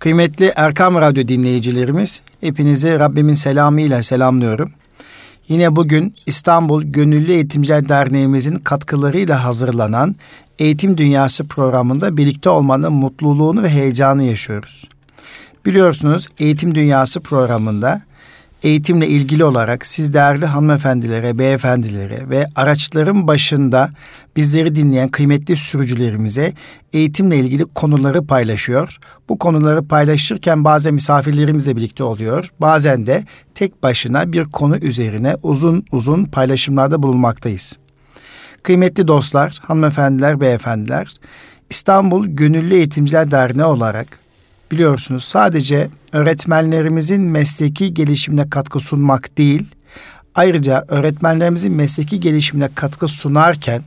Kıymetli Erkam Radyo dinleyicilerimiz, hepinizi Rabbimin selamıyla selamlıyorum. Yine bugün İstanbul Gönüllü Eğitimciler Derneğimizin katkılarıyla hazırlanan Eğitim Dünyası programında birlikte olmanın mutluluğunu ve heyecanı yaşıyoruz. Biliyorsunuz Eğitim Dünyası programında eğitimle ilgili olarak siz değerli hanımefendilere, beyefendilere ve araçların başında bizleri dinleyen kıymetli sürücülerimize eğitimle ilgili konuları paylaşıyor. Bu konuları paylaşırken bazen misafirlerimizle birlikte oluyor. Bazen de tek başına bir konu üzerine uzun uzun paylaşımlarda bulunmaktayız. Kıymetli dostlar, hanımefendiler, beyefendiler, İstanbul Gönüllü Eğitimciler Derneği olarak biliyorsunuz sadece öğretmenlerimizin mesleki gelişimine katkı sunmak değil, ayrıca öğretmenlerimizin mesleki gelişimine katkı sunarken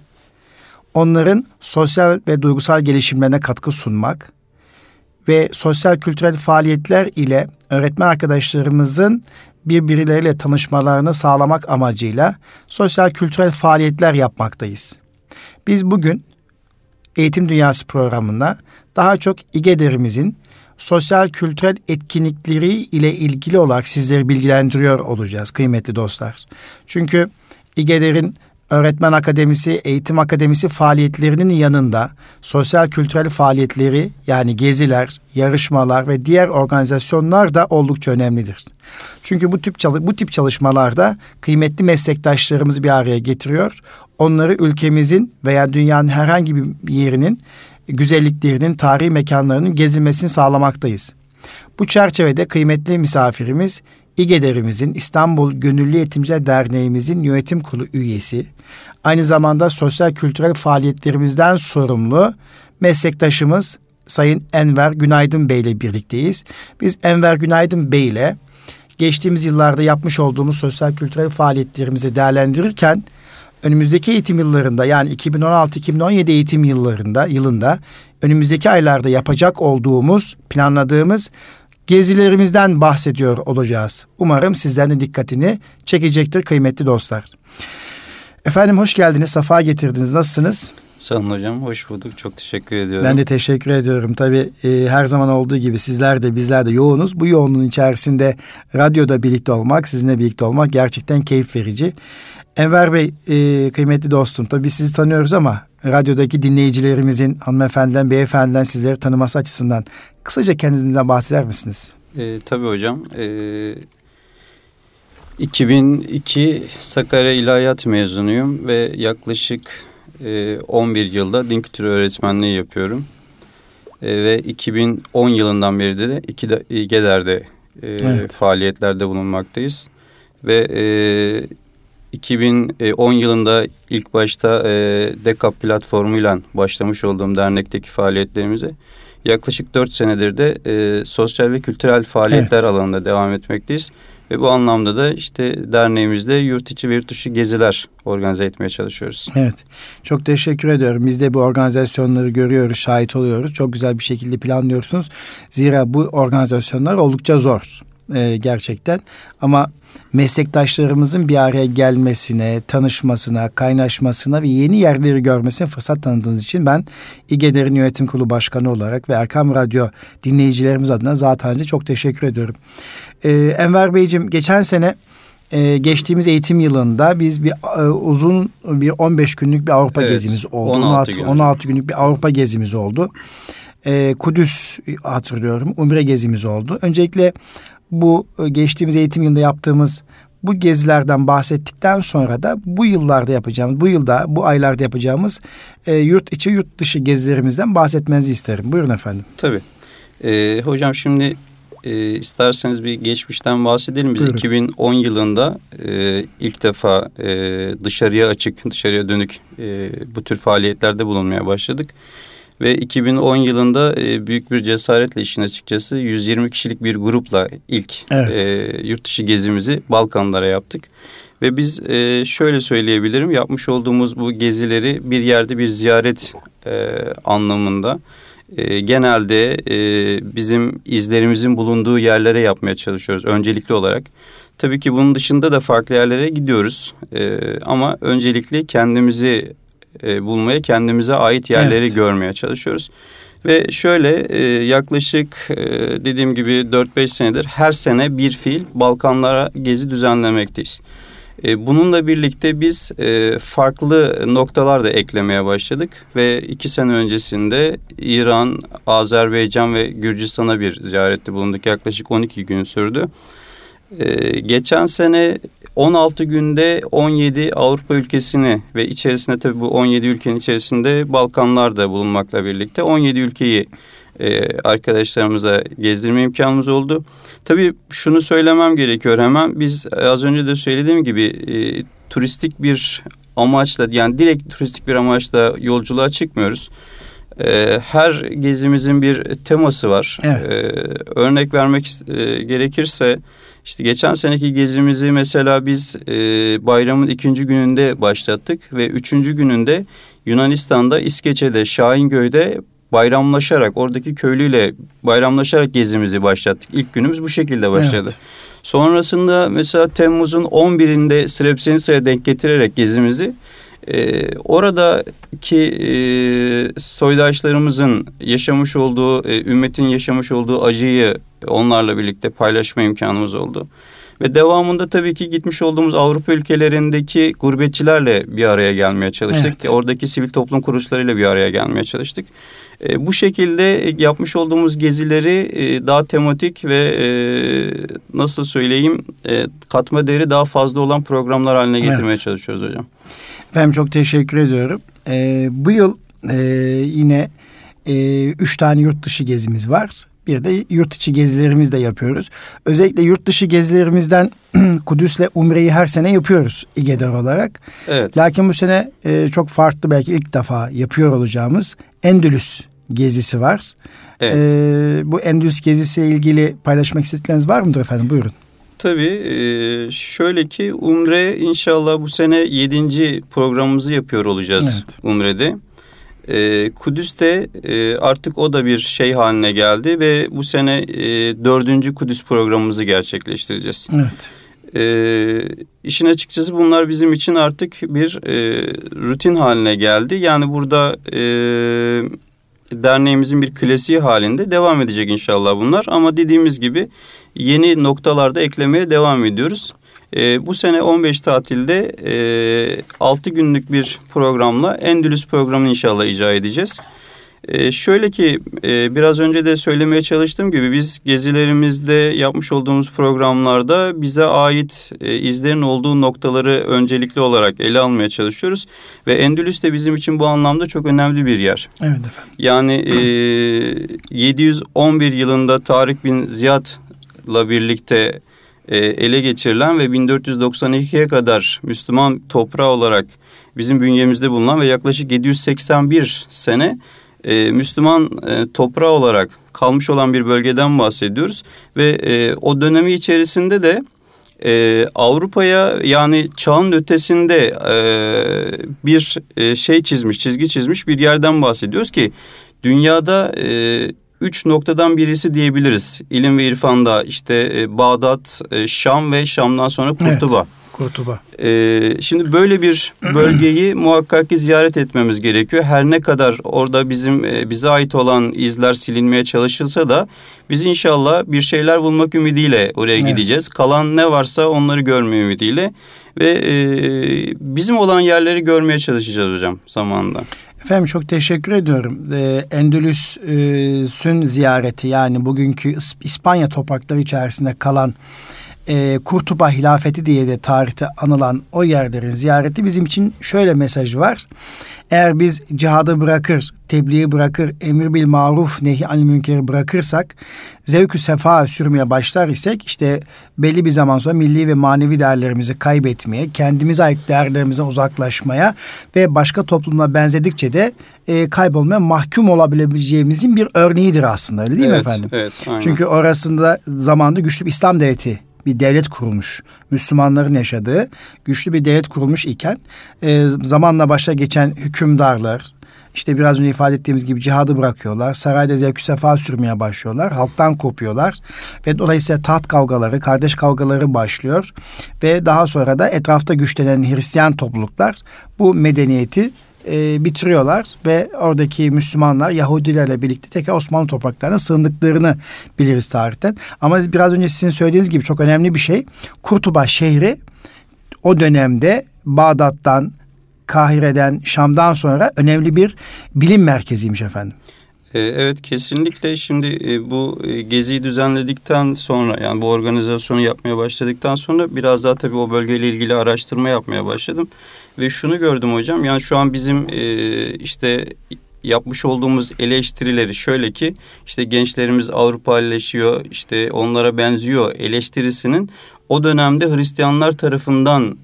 onların sosyal ve duygusal gelişimlerine katkı sunmak ve sosyal kültürel faaliyetler ile öğretmen arkadaşlarımızın birbirleriyle tanışmalarını sağlamak amacıyla sosyal kültürel faaliyetler yapmaktayız. Biz bugün Eğitim Dünyası programında daha çok İGEDER'imizin sosyal kültürel etkinlikleri ile ilgili olarak sizleri bilgilendiriyor olacağız kıymetli dostlar. Çünkü İGEDER'in Öğretmen Akademisi, Eğitim Akademisi faaliyetlerinin yanında sosyal kültürel faaliyetleri yani geziler, yarışmalar ve diğer organizasyonlar da oldukça önemlidir. Çünkü bu tip bu tip çalışmalarda kıymetli meslektaşlarımızı bir araya getiriyor. Onları ülkemizin veya dünyanın herhangi bir yerinin güzelliklerinin, tarihi mekanlarının gezilmesini sağlamaktayız. Bu çerçevede kıymetli misafirimiz İGEDER'imizin İstanbul Gönüllü Eğitimciler Derneğimizin yönetim kurulu üyesi, aynı zamanda sosyal kültürel faaliyetlerimizden sorumlu meslektaşımız Sayın Enver Günaydın Bey ile birlikteyiz. Biz Enver Günaydın Bey ile geçtiğimiz yıllarda yapmış olduğumuz sosyal kültürel faaliyetlerimizi değerlendirirken önümüzdeki eğitim yıllarında yani 2016-2017 eğitim yıllarında yılında önümüzdeki aylarda yapacak olduğumuz, planladığımız gezilerimizden bahsediyor olacağız. Umarım sizlerin de dikkatini çekecektir kıymetli dostlar. Efendim hoş geldiniz, safa getirdiniz. Nasılsınız? Sağ olun hocam, hoş bulduk. Çok teşekkür ediyorum. Ben de teşekkür ediyorum. Tabii e, her zaman olduğu gibi sizler de bizler de yoğunuz. Bu yoğunluğun içerisinde radyoda birlikte olmak, sizinle birlikte olmak gerçekten keyif verici. Enver Bey, e, kıymetli dostum, tabii sizi tanıyoruz ama radyodaki dinleyicilerimizin hanımefendiden, beyefendiden sizleri tanıması açısından kısaca kendinizden bahseder misiniz? E, tabii hocam. E, 2002 Sakarya İlahiyat mezunuyum ve yaklaşık e, 11 yılda din kültürü öğretmenliği yapıyorum. E, ve 2010 yılından beri de İGEDER'de e, evet. faaliyetlerde bulunmaktayız. Ve e, 2010 yılında ilk başta e, DECAP platformuyla başlamış olduğum dernekteki faaliyetlerimize yaklaşık dört senedir de e, sosyal ve kültürel faaliyetler evet. alanında devam etmekteyiz. Ve bu anlamda da işte derneğimizde yurt içi ve yurt dışı geziler organize etmeye çalışıyoruz. Evet. Çok teşekkür ediyorum. Biz de bu organizasyonları görüyoruz, şahit oluyoruz. Çok güzel bir şekilde planlıyorsunuz. Zira bu organizasyonlar oldukça zor e, gerçekten. Ama meslektaşlarımızın bir araya gelmesine, tanışmasına, kaynaşmasına ve yeni yerleri görmesine fırsat tanıdığınız için ben İGEDER'in yönetim kurulu başkanı olarak ve Erkam Radyo dinleyicilerimiz adına zaten size çok teşekkür ediyorum. Ee, Enver Beyciğim geçen sene e, geçtiğimiz eğitim yılında biz bir e, uzun bir 15 günlük bir Avrupa evet, gezimiz oldu. 16, 16, 16 günlük bir Avrupa gezimiz oldu. E, Kudüs hatırlıyorum. Umre gezimiz oldu. Öncelikle bu e, geçtiğimiz eğitim yılında yaptığımız bu gezilerden bahsettikten sonra da bu yıllarda yapacağımız, bu yılda, bu aylarda yapacağımız e, yurt içi, yurt dışı gezilerimizden bahsetmenizi isterim. Buyurun efendim. Tabii. Ee, hocam şimdi e, isterseniz bir geçmişten bahsedelim. Biz Buyurun. 2010 yılında e, ilk defa e, dışarıya açık, dışarıya dönük e, bu tür faaliyetlerde bulunmaya başladık. Ve 2010 yılında e, büyük bir cesaretle işin açıkçası 120 kişilik bir grupla ilk evet. e, yurt dışı gezimizi Balkanlara yaptık. Ve biz e, şöyle söyleyebilirim yapmış olduğumuz bu gezileri bir yerde bir ziyaret e, anlamında e, genelde e, bizim izlerimizin bulunduğu yerlere yapmaya çalışıyoruz öncelikli olarak. Tabii ki bunun dışında da farklı yerlere gidiyoruz e, ama öncelikle kendimizi e, bulmaya, kendimize ait yerleri evet. görmeye çalışıyoruz. Ve şöyle e, yaklaşık e, dediğim gibi 4-5 senedir her sene bir fiil Balkanlara gezi düzenlemekteyiz. E, bununla birlikte biz e, farklı noktalar da eklemeye başladık ve iki sene öncesinde İran, Azerbaycan ve Gürcistan'a bir ziyarette bulunduk. Yaklaşık 12 gün sürdü. E, geçen sene 16 günde 17 Avrupa ülkesini ve içerisinde tabii bu 17 ülkenin içerisinde Balkanlar da bulunmakla birlikte 17 ülkeyi e, arkadaşlarımıza gezdirme imkanımız oldu. Tabii şunu söylemem gerekiyor hemen. Biz az önce de söylediğim gibi e, turistik bir amaçla yani direkt turistik bir amaçla yolculuğa çıkmıyoruz. E, her gezimizin bir teması var. Evet. E, örnek vermek e, gerekirse işte geçen seneki gezimizi mesela biz e, bayramın ikinci gününde başlattık ve üçüncü gününde Yunanistan'da İskeçe'de Şahingöy'de bayramlaşarak oradaki köylüyle bayramlaşarak gezimizi başlattık. İlk günümüz bu şekilde başladı. Evet. Sonrasında mesela Temmuz'un 11'inde Srebrenica'ya denk getirerek gezimizi e, oradaki e, soydaşlarımızın yaşamış olduğu, e, ümmetin yaşamış olduğu acıyı onlarla birlikte paylaşma imkanımız oldu. Ve devamında tabii ki gitmiş olduğumuz Avrupa ülkelerindeki gurbetçilerle bir araya gelmeye çalıştık. Evet. Oradaki sivil toplum kuruluşlarıyla bir araya gelmeye çalıştık. E, bu şekilde yapmış olduğumuz gezileri e, daha tematik ve e, nasıl söyleyeyim e, katma değeri daha fazla olan programlar haline getirmeye evet. çalışıyoruz hocam. Efendim çok teşekkür ediyorum. E, bu yıl e, yine e, üç tane yurt dışı gezimiz var. Bir de yurt içi gezilerimiz de yapıyoruz. Özellikle yurt dışı gezilerimizden Kudüs'le Umre'yi her sene yapıyoruz İGEDER olarak. Evet. Lakin bu sene e, çok farklı belki ilk defa yapıyor olacağımız Endülüs gezisi var. Evet. E, bu Endülüs gezisiyle ilgili paylaşmak istedikleriniz var mıdır efendim? Buyurun. Tabii şöyle ki Umre inşallah bu sene yedinci programımızı yapıyor olacağız evet. Umre'de. Kudüs'te artık o da bir şey haline geldi ve bu sene dördüncü Kudüs programımızı gerçekleştireceğiz. Evet. E, işin açıkçası bunlar bizim için artık bir e, rutin haline geldi. Yani burada e, derneğimizin bir klasiği halinde devam edecek inşallah bunlar. Ama dediğimiz gibi yeni noktalarda eklemeye devam ediyoruz. E, bu sene 15 tatilde e, 6 günlük bir programla Endülüs programını inşallah icra edeceğiz. E, şöyle ki e, biraz önce de söylemeye çalıştığım gibi biz gezilerimizde yapmış olduğumuz programlarda bize ait e, izlerin olduğu noktaları öncelikli olarak ele almaya çalışıyoruz. Ve Endülüs de bizim için bu anlamda çok önemli bir yer. Evet efendim. Yani e, 711 yılında Tarık bin Ziyad'la birlikte e, ele geçirilen ve 1492'ye kadar Müslüman toprağı olarak bizim bünyemizde bulunan ve yaklaşık 781 sene e, Müslüman e, toprağı olarak kalmış olan bir bölgeden bahsediyoruz ve e, o dönemi içerisinde de e, Avrupa'ya yani çağın ötesinde e, bir e, şey çizmiş, çizgi çizmiş bir yerden bahsediyoruz ki dünyada e, üç noktadan birisi diyebiliriz. İlim ve irfanda işte e, Bağdat, e, Şam ve Şam'dan sonra Kurtuba. Evet. Kurtuba. Ee, şimdi böyle bir bölgeyi muhakkak ki ziyaret etmemiz gerekiyor. Her ne kadar orada bizim e, bize ait olan izler silinmeye çalışılsa da biz inşallah bir şeyler bulmak ümidiyle oraya evet. gideceğiz. Kalan ne varsa onları görme ümidiyle ve e, bizim olan yerleri görmeye çalışacağız hocam zamanında. Efendim çok teşekkür ediyorum. Ee, Endülüs'ün ziyareti yani bugünkü İspanya toprakları içerisinde kalan e, Kurtuba hilafeti diye de tarihte anılan o yerlerin ziyareti bizim için şöyle mesajı var. Eğer biz cihadı bırakır, tebliği bırakır, emir bil maruf, nehi anil münkeri bırakırsak, zevkü sefa sürmeye başlar isek işte belli bir zaman sonra milli ve manevi değerlerimizi kaybetmeye, kendimize ait değerlerimize uzaklaşmaya ve başka toplumla benzedikçe de e, kaybolmaya mahkum olabileceğimizin bir örneğidir aslında öyle değil evet, mi efendim? Evet, aynen. Çünkü orasında zamanda güçlü bir İslam devleti bir devlet kurulmuş. Müslümanların yaşadığı güçlü bir devlet kurulmuş iken e, zamanla başa geçen hükümdarlar, işte biraz önce ifade ettiğimiz gibi cihadı bırakıyorlar. Sarayda zevkü sefa sürmeye başlıyorlar. Halktan kopuyorlar. Ve dolayısıyla taht kavgaları, kardeş kavgaları başlıyor. Ve daha sonra da etrafta güçlenen Hristiyan topluluklar bu medeniyeti e, bitiriyorlar ve oradaki Müslümanlar Yahudilerle birlikte tekrar Osmanlı topraklarına sığındıklarını biliriz tarihten. Ama biraz önce sizin söylediğiniz gibi çok önemli bir şey. Kurtuba şehri o dönemde Bağdat'tan, Kahire'den, Şam'dan sonra önemli bir bilim merkeziymiş efendim. Ee, evet kesinlikle şimdi e, bu e, geziyi düzenledikten sonra yani bu organizasyonu yapmaya başladıktan sonra biraz daha tabii o bölgeyle ilgili araştırma yapmaya başladım. Ve şunu gördüm hocam yani şu an bizim e, işte yapmış olduğumuz eleştirileri şöyle ki işte gençlerimiz Avrupaleşiyor işte onlara benziyor eleştirisinin o dönemde Hristiyanlar tarafından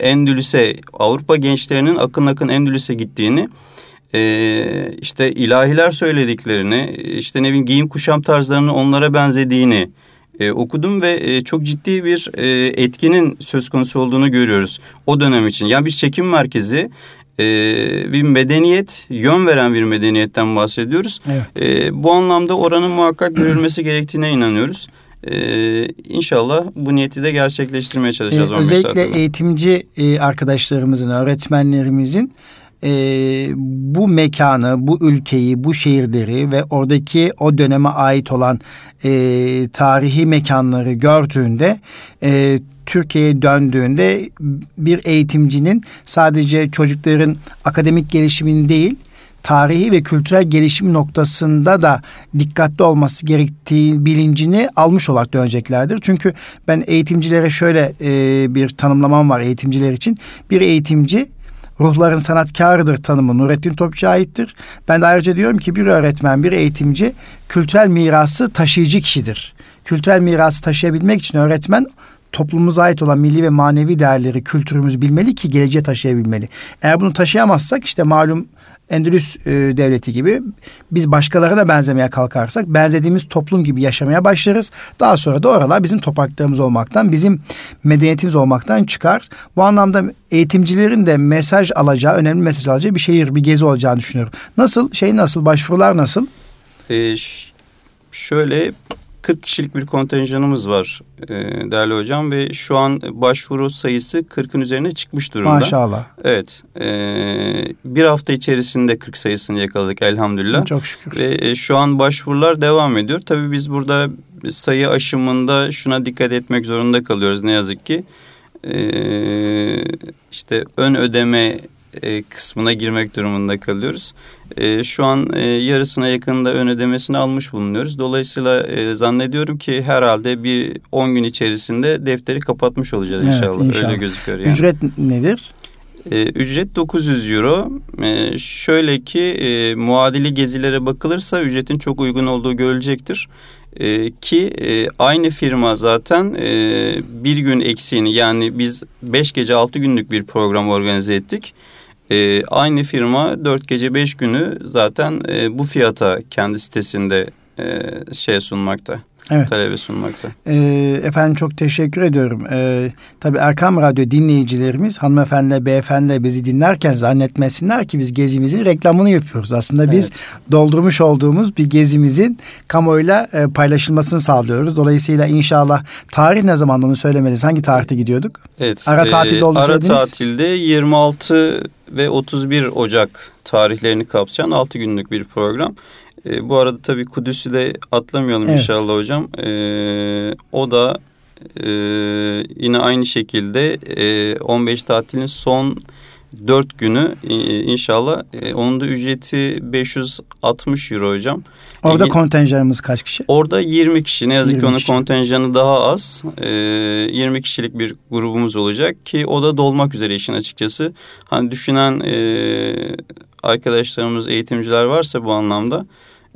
Endülüs'e Avrupa gençlerinin akın akın Endülüs'e gittiğini e, işte ilahiler söylediklerini, işte ne bileyim giyim kuşam tarzlarının onlara benzediğini e, okudum ve e, çok ciddi bir e, etkinin söz konusu olduğunu görüyoruz o dönem için. Yani bir çekim merkezi e, bir medeniyet, yön veren bir medeniyetten bahsediyoruz. Evet. E, bu anlamda oranın muhakkak görülmesi gerektiğine inanıyoruz. Ee, inşallah bu niyeti de gerçekleştirmeye çalışacağız. Ee, özellikle eğitimci e, arkadaşlarımızın, öğretmenlerimizin e, bu mekanı, bu ülkeyi, bu şehirleri ve oradaki o döneme ait olan e, tarihi mekanları gördüğünde e, Türkiye'ye döndüğünde bir eğitimcinin sadece çocukların akademik gelişimini değil tarihi ve kültürel gelişim noktasında da dikkatli olması gerektiği bilincini almış olarak döneceklerdir. Çünkü ben eğitimcilere şöyle e, bir tanımlamam var eğitimciler için. Bir eğitimci ruhların sanatkarıdır tanımı Nurettin Topçu'ya aittir. Ben de ayrıca diyorum ki bir öğretmen, bir eğitimci kültürel mirası taşıyıcı kişidir. Kültürel mirası taşıyabilmek için öğretmen toplumumuza ait olan milli ve manevi değerleri, kültürümüzü bilmeli ki geleceğe taşıyabilmeli. Eğer bunu taşıyamazsak işte malum Endülüs e, devleti gibi biz başkalarına benzemeye kalkarsak benzediğimiz toplum gibi yaşamaya başlarız. Daha sonra da oralar bizim topraklarımız olmaktan, bizim medeniyetimiz olmaktan çıkar. Bu anlamda eğitimcilerin de mesaj alacağı, önemli mesaj alacağı bir şehir, bir gezi olacağını düşünüyorum. Nasıl? Şey nasıl? Başvurular nasıl? Ee, şöyle 40 kişilik bir kontenjanımız var e, değerli hocam ve şu an başvuru sayısı 40'ın üzerine çıkmış durumda. Maşallah. Evet. E, bir hafta içerisinde 40 sayısını yakaladık elhamdülillah. Çok şükür. Ve e, şu an başvurular devam ediyor. Tabii biz burada sayı aşımında şuna dikkat etmek zorunda kalıyoruz ne yazık ki. E, işte ön ödeme e, kısmına girmek durumunda kalıyoruz. E, şu an e, yarısına yakında ön ödemesini almış bulunuyoruz. Dolayısıyla e, zannediyorum ki herhalde bir 10 gün içerisinde defteri kapatmış olacağız evet, inşallah. inşallah. Öyle gözüküyor yani. Ücret nedir? E, ücret 900 euro. E, şöyle ki e, muadili gezilere bakılırsa ücretin çok uygun olduğu görülecektir. E, ki e, aynı firma zaten e, bir gün eksiğini yani biz beş gece altı günlük bir program organize ettik. E, aynı firma dört gece beş günü zaten e, bu fiyata kendi sitesinde e, şey sunmakta. Evet. Talebe sunmakta. Ee, efendim çok teşekkür ediyorum. Ee, tabii Erkam Radyo dinleyicilerimiz hanımefendiler, beyefendiler bizi dinlerken zannetmesinler ki biz gezimizin reklamını yapıyoruz. Aslında biz evet. doldurmuş olduğumuz bir gezimizin kamuoyuyla e, paylaşılmasını sağlıyoruz. Dolayısıyla inşallah tarih ne zaman onu söylemediniz. Hangi tarihte gidiyorduk? Evet. Ara tatilde olduğunu e, Ara tatilde 26 ve 31 Ocak tarihlerini kapsayan 6 günlük bir program. E, bu arada tabii Kudüs'ü de atlamayalım evet. inşallah hocam. E, o da e, yine aynı şekilde e, 15 tatilin son dört günü e, inşallah. E, onun da ücreti 560 euro hocam. Orada e, kontenjanımız kaç kişi? Orada 20 kişi. Ne yazık ki onun kişi. kontenjanı daha az. E, 20 kişilik bir grubumuz olacak ki o da dolmak üzere işin açıkçası. Hani düşünen e, arkadaşlarımız, eğitimciler varsa bu anlamda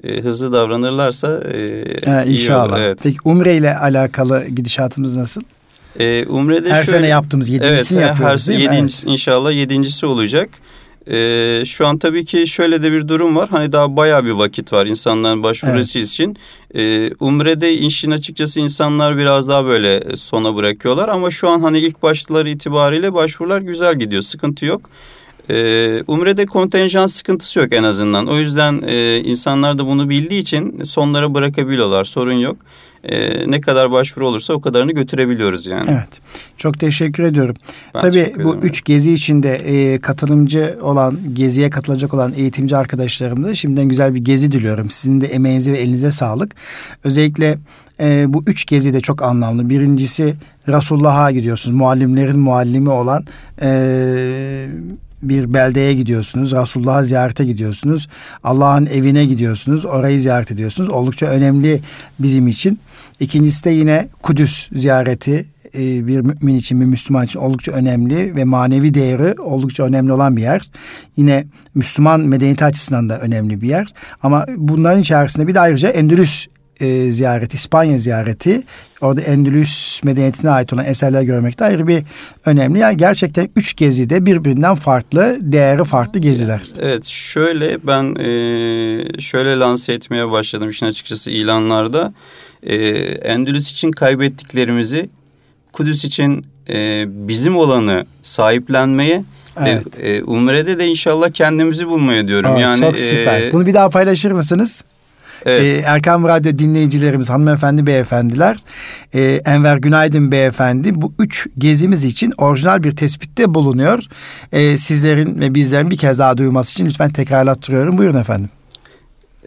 e, hızlı davranırlarsa e, ha, inşallah. iyi olur. Evet. Peki Umre ile alakalı gidişatımız nasıl? E, Umre'de her şöyle, sene yaptığımız yedincisini evet, yapıyoruz her, değil mi? Yedincisi, evet. İnşallah yedincisi olacak. Ee, şu an tabii ki şöyle de bir durum var. Hani daha bayağı bir vakit var insanların başvurusu evet. için. Ee, Umre'de işin açıkçası insanlar biraz daha böyle sona bırakıyorlar. Ama şu an hani ilk başları itibariyle başvurular güzel gidiyor. Sıkıntı yok. Ee, Umre'de kontenjan sıkıntısı yok en azından. O yüzden e, insanlar da bunu bildiği için sonlara bırakabiliyorlar. Sorun yok. E, ne kadar başvuru olursa o kadarını götürebiliyoruz yani. Evet. Çok teşekkür ediyorum. Ben Tabii teşekkür bu üç gezi içinde e, katılımcı olan, geziye katılacak olan eğitimci arkadaşlarım da şimdiden güzel bir gezi diliyorum. Sizin de emeğinize ve elinize sağlık. Özellikle e, bu üç gezi de çok anlamlı. Birincisi Resulullah'a gidiyorsunuz. Muallimlerin muallimi olan e, bir beldeye gidiyorsunuz. Resulullah'a ziyarete gidiyorsunuz. Allah'ın evine gidiyorsunuz. Orayı ziyaret ediyorsunuz. Oldukça önemli bizim için. İkincisi de yine Kudüs ziyareti e, bir mümin için, bir Müslüman için oldukça önemli ve manevi değeri oldukça önemli olan bir yer. Yine Müslüman medeniyeti açısından da önemli bir yer. Ama bunların içerisinde bir de ayrıca Endülüs e, ziyareti, İspanya ziyareti, orada Endülüs medeniyetine ait olan eserler görmek de ayrı bir önemli. Yani gerçekten üç gezi de birbirinden farklı, değeri farklı geziler. Evet, şöyle ben e, şöyle lanse etmeye başladım işin açıkçası ilanlarda. E, Endülüs için kaybettiklerimizi, Kudüs için e, bizim olanı sahiplenmeye Evet. E, Umre'de de inşallah kendimizi bulmaya diyorum. Aa, yani çok süper. E, Bunu bir daha paylaşır mısınız? Evet. Ee, Erkam Radyo dinleyicilerimiz, hanımefendi, beyefendiler, e, Enver Günaydın beyefendi bu üç gezimiz için orijinal bir tespitte bulunuyor. E, sizlerin ve bizlerin bir kez daha duyması için lütfen tekrarlattırıyorum. Buyurun efendim.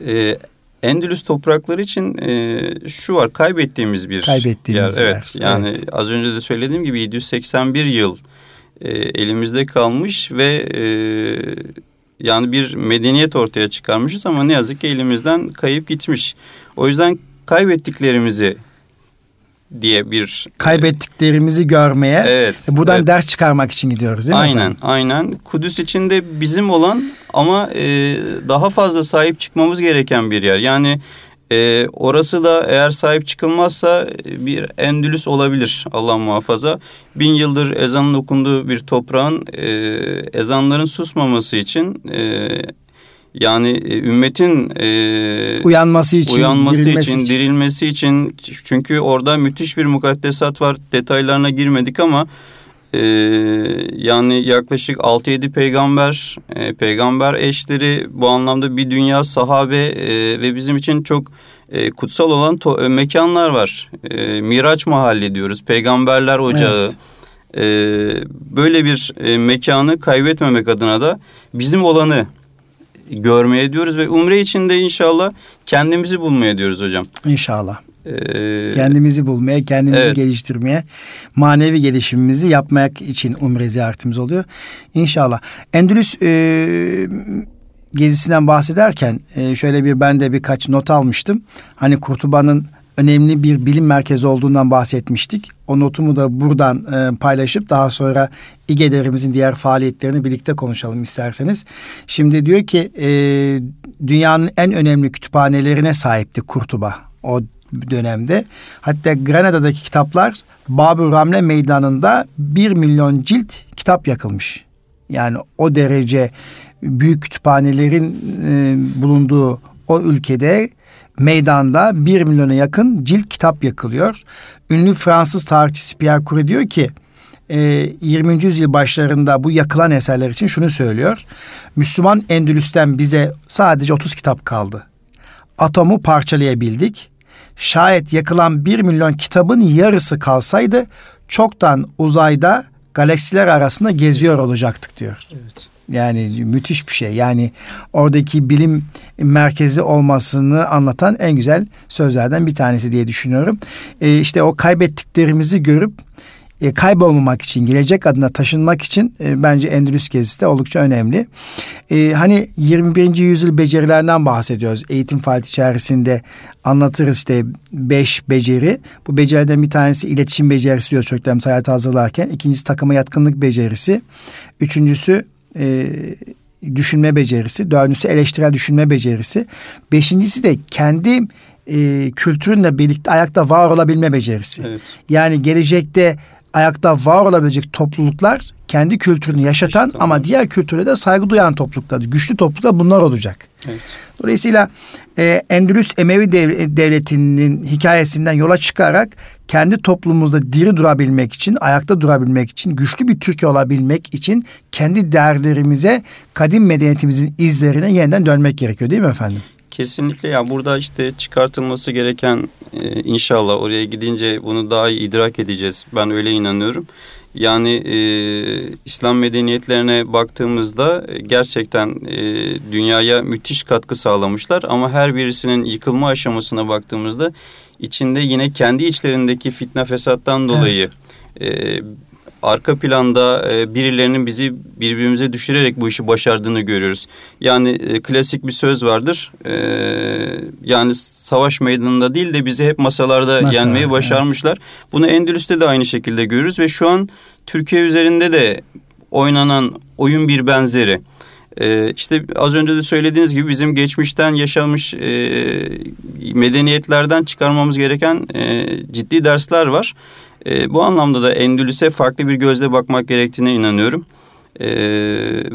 E, Endülüs toprakları için e, şu var kaybettiğimiz bir kaybettiğimiz yer. yer. Evet yani evet. az önce de söylediğim gibi 781 yıl e, elimizde kalmış ve e, yani bir medeniyet ortaya çıkarmışız ama ne yazık ki elimizden kayıp gitmiş. O yüzden kaybettiklerimizi diye bir kaybettiklerimizi görmeye evet, buradan evet. ders çıkarmak için gidiyoruz değil mi? Aynen aynen. Kudüs içinde bizim olan ama e, daha fazla sahip çıkmamız gereken bir yer. Yani e, orası da eğer sahip çıkılmazsa bir Endülüs olabilir Allah muhafaza. Bin yıldır ezanın okunduğu bir toprağın e, ezanların susmaması için e, yani e, ümmetin e, uyanması için, uyanması dirilmesi için, için, dirilmesi için çünkü orada müthiş bir mukaddesat var. Detaylarına girmedik ama e, yani yaklaşık 6-7 peygamber, e, peygamber eşleri bu anlamda bir dünya sahabe e, ve bizim için çok e, kutsal olan to, e, mekanlar var. E, Miraç Mahalli diyoruz, Peygamberler Ocağı. Evet. E, böyle bir e, mekanı kaybetmemek adına da bizim olanı görmeye diyoruz ve umre içinde inşallah kendimizi bulmaya diyoruz hocam. İnşallah. Ee, kendimizi bulmaya, kendimizi evet. geliştirmeye, manevi gelişimimizi yapmak için umre ziyaretimiz oluyor. İnşallah. Endülüs e, gezisinden bahsederken e, şöyle bir ben de birkaç not almıştım. Hani Kurtuba'nın önemli bir bilim merkezi olduğundan bahsetmiştik. O notumu da buradan e, paylaşıp daha sonra İGEDER'imizin diğer faaliyetlerini birlikte konuşalım isterseniz. Şimdi diyor ki e, dünyanın en önemli kütüphanelerine sahipti Kurtuba o dönemde. Hatta Granada'daki kitaplar Babür Ramle Meydanı'nda bir milyon cilt kitap yakılmış. Yani o derece büyük kütüphanelerin e, bulunduğu o ülkede meydanda bir milyona yakın cilt kitap yakılıyor. Ünlü Fransız tarihçisi Pierre Curie diyor ki 20. E, yüzyıl başlarında bu yakılan eserler için şunu söylüyor. Müslüman Endülüs'ten bize sadece 30 kitap kaldı. Atomu parçalayabildik. Şayet yakılan bir milyon kitabın yarısı kalsaydı çoktan uzayda galaksiler arasında geziyor olacaktık diyor. Evet. Yani müthiş bir şey. Yani oradaki bilim merkezi olmasını anlatan en güzel sözlerden bir tanesi diye düşünüyorum. Ee, işte o kaybettiklerimizi görüp e, kaybolmamak için, gelecek adına taşınmak için e, bence Endülüs gezisi de oldukça önemli. E, hani 21. yüzyıl becerilerinden bahsediyoruz. Eğitim faaliyeti içerisinde anlatırız işte beş beceri. Bu becerilerden bir tanesi iletişim becerisi diyor çocuklarımız hayata hazırlarken. İkincisi takıma yatkınlık becerisi. Üçüncüsü e, düşünme becerisi. Dördüncüsü eleştirel düşünme becerisi. Beşincisi de kendi e, kültürünle birlikte ayakta var olabilme becerisi. Evet. Yani gelecekte ayakta var olabilecek topluluklar kendi kültürünü yaşatan Yaşatan ama diğer kültüre de saygı duyan topluluklar, güçlü topluluklar bunlar olacak. Evet. Dolayısıyla e, Endülüs Emevi dev- devletinin hikayesinden yola çıkarak kendi toplumumuzda diri durabilmek için, ayakta durabilmek için, güçlü bir Türkiye olabilmek için kendi değerlerimize, kadim medeniyetimizin izlerine yeniden dönmek gerekiyor değil mi efendim? Kesinlikle ya burada işte çıkartılması gereken e, inşallah oraya gidince bunu daha iyi idrak edeceğiz. Ben öyle inanıyorum. Yani e, İslam medeniyetlerine baktığımızda e, gerçekten e, dünyaya müthiş katkı sağlamışlar ama her birisinin yıkılma aşamasına baktığımızda içinde yine kendi içlerindeki fitne fesattan dolayı e, arka planda e, birilerinin bizi birbirimize düşürerek bu işi başardığını görüyoruz. Yani e, klasik bir söz vardır. E, yani savaş meydanında değil de bizi hep masalarda Masalarda, yenmeyi başarmışlar. Bunu Endülüs'te de aynı şekilde görürüz ve şu an Türkiye üzerinde de oynanan oyun bir benzeri. Ee, işte az önce de söylediğiniz gibi bizim geçmişten yaşanmış e, medeniyetlerden çıkarmamız gereken e, ciddi dersler var. E, bu anlamda da Endülüs'e farklı bir gözle bakmak gerektiğine inanıyorum. E,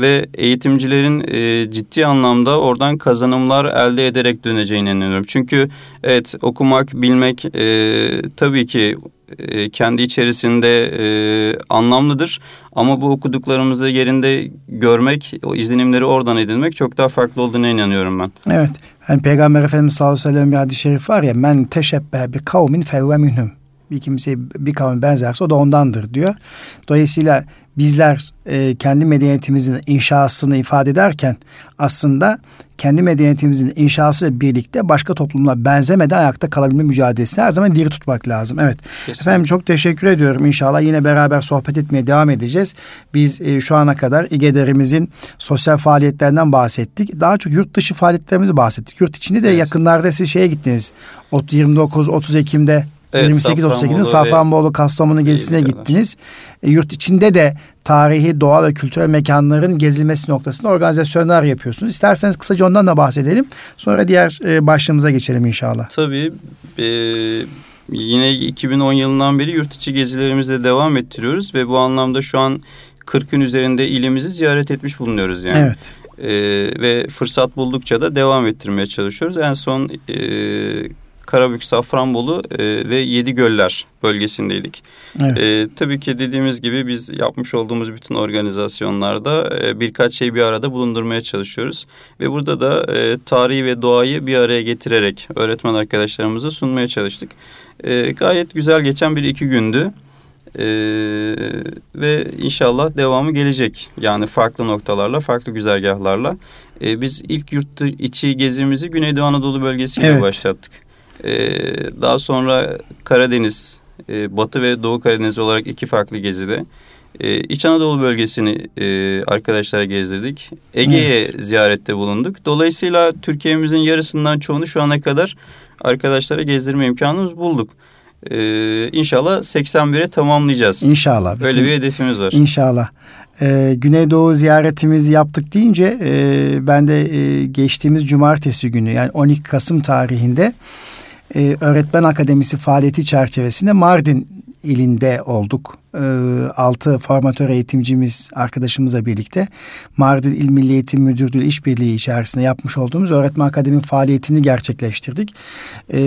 ve eğitimcilerin e, ciddi anlamda oradan kazanımlar elde ederek döneceğine inanıyorum. Çünkü evet okumak, bilmek e, tabii ki e, kendi içerisinde e, anlamlıdır. Ama bu okuduklarımızı yerinde görmek, o izlenimleri oradan edinmek çok daha farklı olduğuna inanıyorum ben. Evet. Yani Peygamber Efendimiz sallallahu aleyhi ve sellem bir hadis-i şerif var ya men teşebbe bi kavmin fevve minhum. Bir kimseye bir kavme benzerse o da ondandır diyor. Dolayısıyla bizler e, kendi medeniyetimizin inşasını ifade ederken aslında kendi medeniyetimizin inşasıyla birlikte başka toplumla benzemeden ayakta kalabilme mücadelesini her zaman diri tutmak lazım. Evet. Kesinlikle. Efendim çok teşekkür ediyorum. İnşallah yine beraber sohbet etmeye devam edeceğiz. Biz e, şu ana kadar İGEDER'imizin sosyal faaliyetlerinden bahsettik. Daha çok yurt dışı faaliyetlerimizi bahsettik. Yurt içinde de Evet. yakınlarda siz şeye gittiniz. Ot- 29-30 Ekim'de Evet, 28-30 Ekim'de Safranbolu ve- Safranbolu, Kastamonu gezisine gittiniz. E, yurt içinde de tarihi, doğa ve kültürel mekanların gezilmesi noktasında organizasyonlar yapıyorsunuz. İsterseniz kısaca ondan da bahsedelim. Sonra diğer e, başlığımıza geçelim inşallah. Tabii e, yine 2010 yılından beri yurt içi gezilerimizle devam ettiriyoruz ve bu anlamda şu an 40'ın üzerinde ilimizi ziyaret etmiş bulunuyoruz yani. Evet. E, ve fırsat buldukça da devam ettirmeye çalışıyoruz. En son e, Karabük, Safranbolu e, ve Yedigöller bölgesindeydik. Evet. E, tabii ki dediğimiz gibi biz yapmış olduğumuz bütün organizasyonlarda e, birkaç şey bir arada bulundurmaya çalışıyoruz. Ve burada da e, tarihi ve doğayı bir araya getirerek öğretmen arkadaşlarımıza sunmaya çalıştık. E, gayet güzel geçen bir iki gündü. E, ve inşallah devamı gelecek. Yani farklı noktalarla, farklı güzergahlarla. E, biz ilk yurt içi gezimizi Güneydoğu Anadolu bölgesiyle Evet. başlattık. E, daha sonra Karadeniz, e, Batı ve Doğu Karadeniz olarak iki farklı gezide. E, İç Anadolu bölgesini e, arkadaşlara gezdirdik. Ege'ye ziyarette bulunduk. Dolayısıyla Türkiye'mizin yarısından çoğunu şu ana kadar arkadaşlara gezdirme imkanımız bulduk. E, inşallah 81'e tamamlayacağız. İnşallah. Böyle Bütün- bir hedefimiz var. İnşallah. Ee, Güneydoğu ziyaretimizi yaptık deyince e, ben de e, geçtiğimiz cumartesi günü yani 12 Kasım tarihinde e, Öğretmen Akademisi faaliyeti çerçevesinde Mardin ilinde olduk. E, altı formatör eğitimcimiz arkadaşımızla birlikte Mardin İl Milli Eğitim Müdürlüğü işbirliği içerisinde yapmış olduğumuz Öğretmen Akademi faaliyetini gerçekleştirdik. E,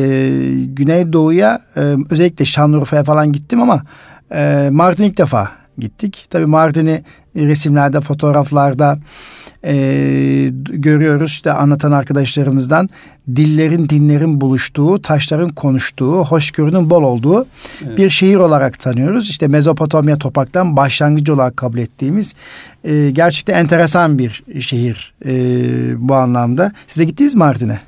Güneydoğu'ya e, özellikle Şanlıurfa'ya falan gittim ama e, Mardin ilk defa gittik. Tabii Mardin'i resimlerde, fotoğraflarda e, görüyoruz. İşte anlatan arkadaşlarımızdan dillerin, dinlerin buluştuğu, taşların konuştuğu, hoşgörünün bol olduğu Evet. bir şehir olarak tanıyoruz. İşte Mezopotamya topraklarının başlangıcı olarak kabul ettiğimiz e, gerçekten enteresan bir şehir e, bu anlamda. Size gittiniz mi Mardin'e?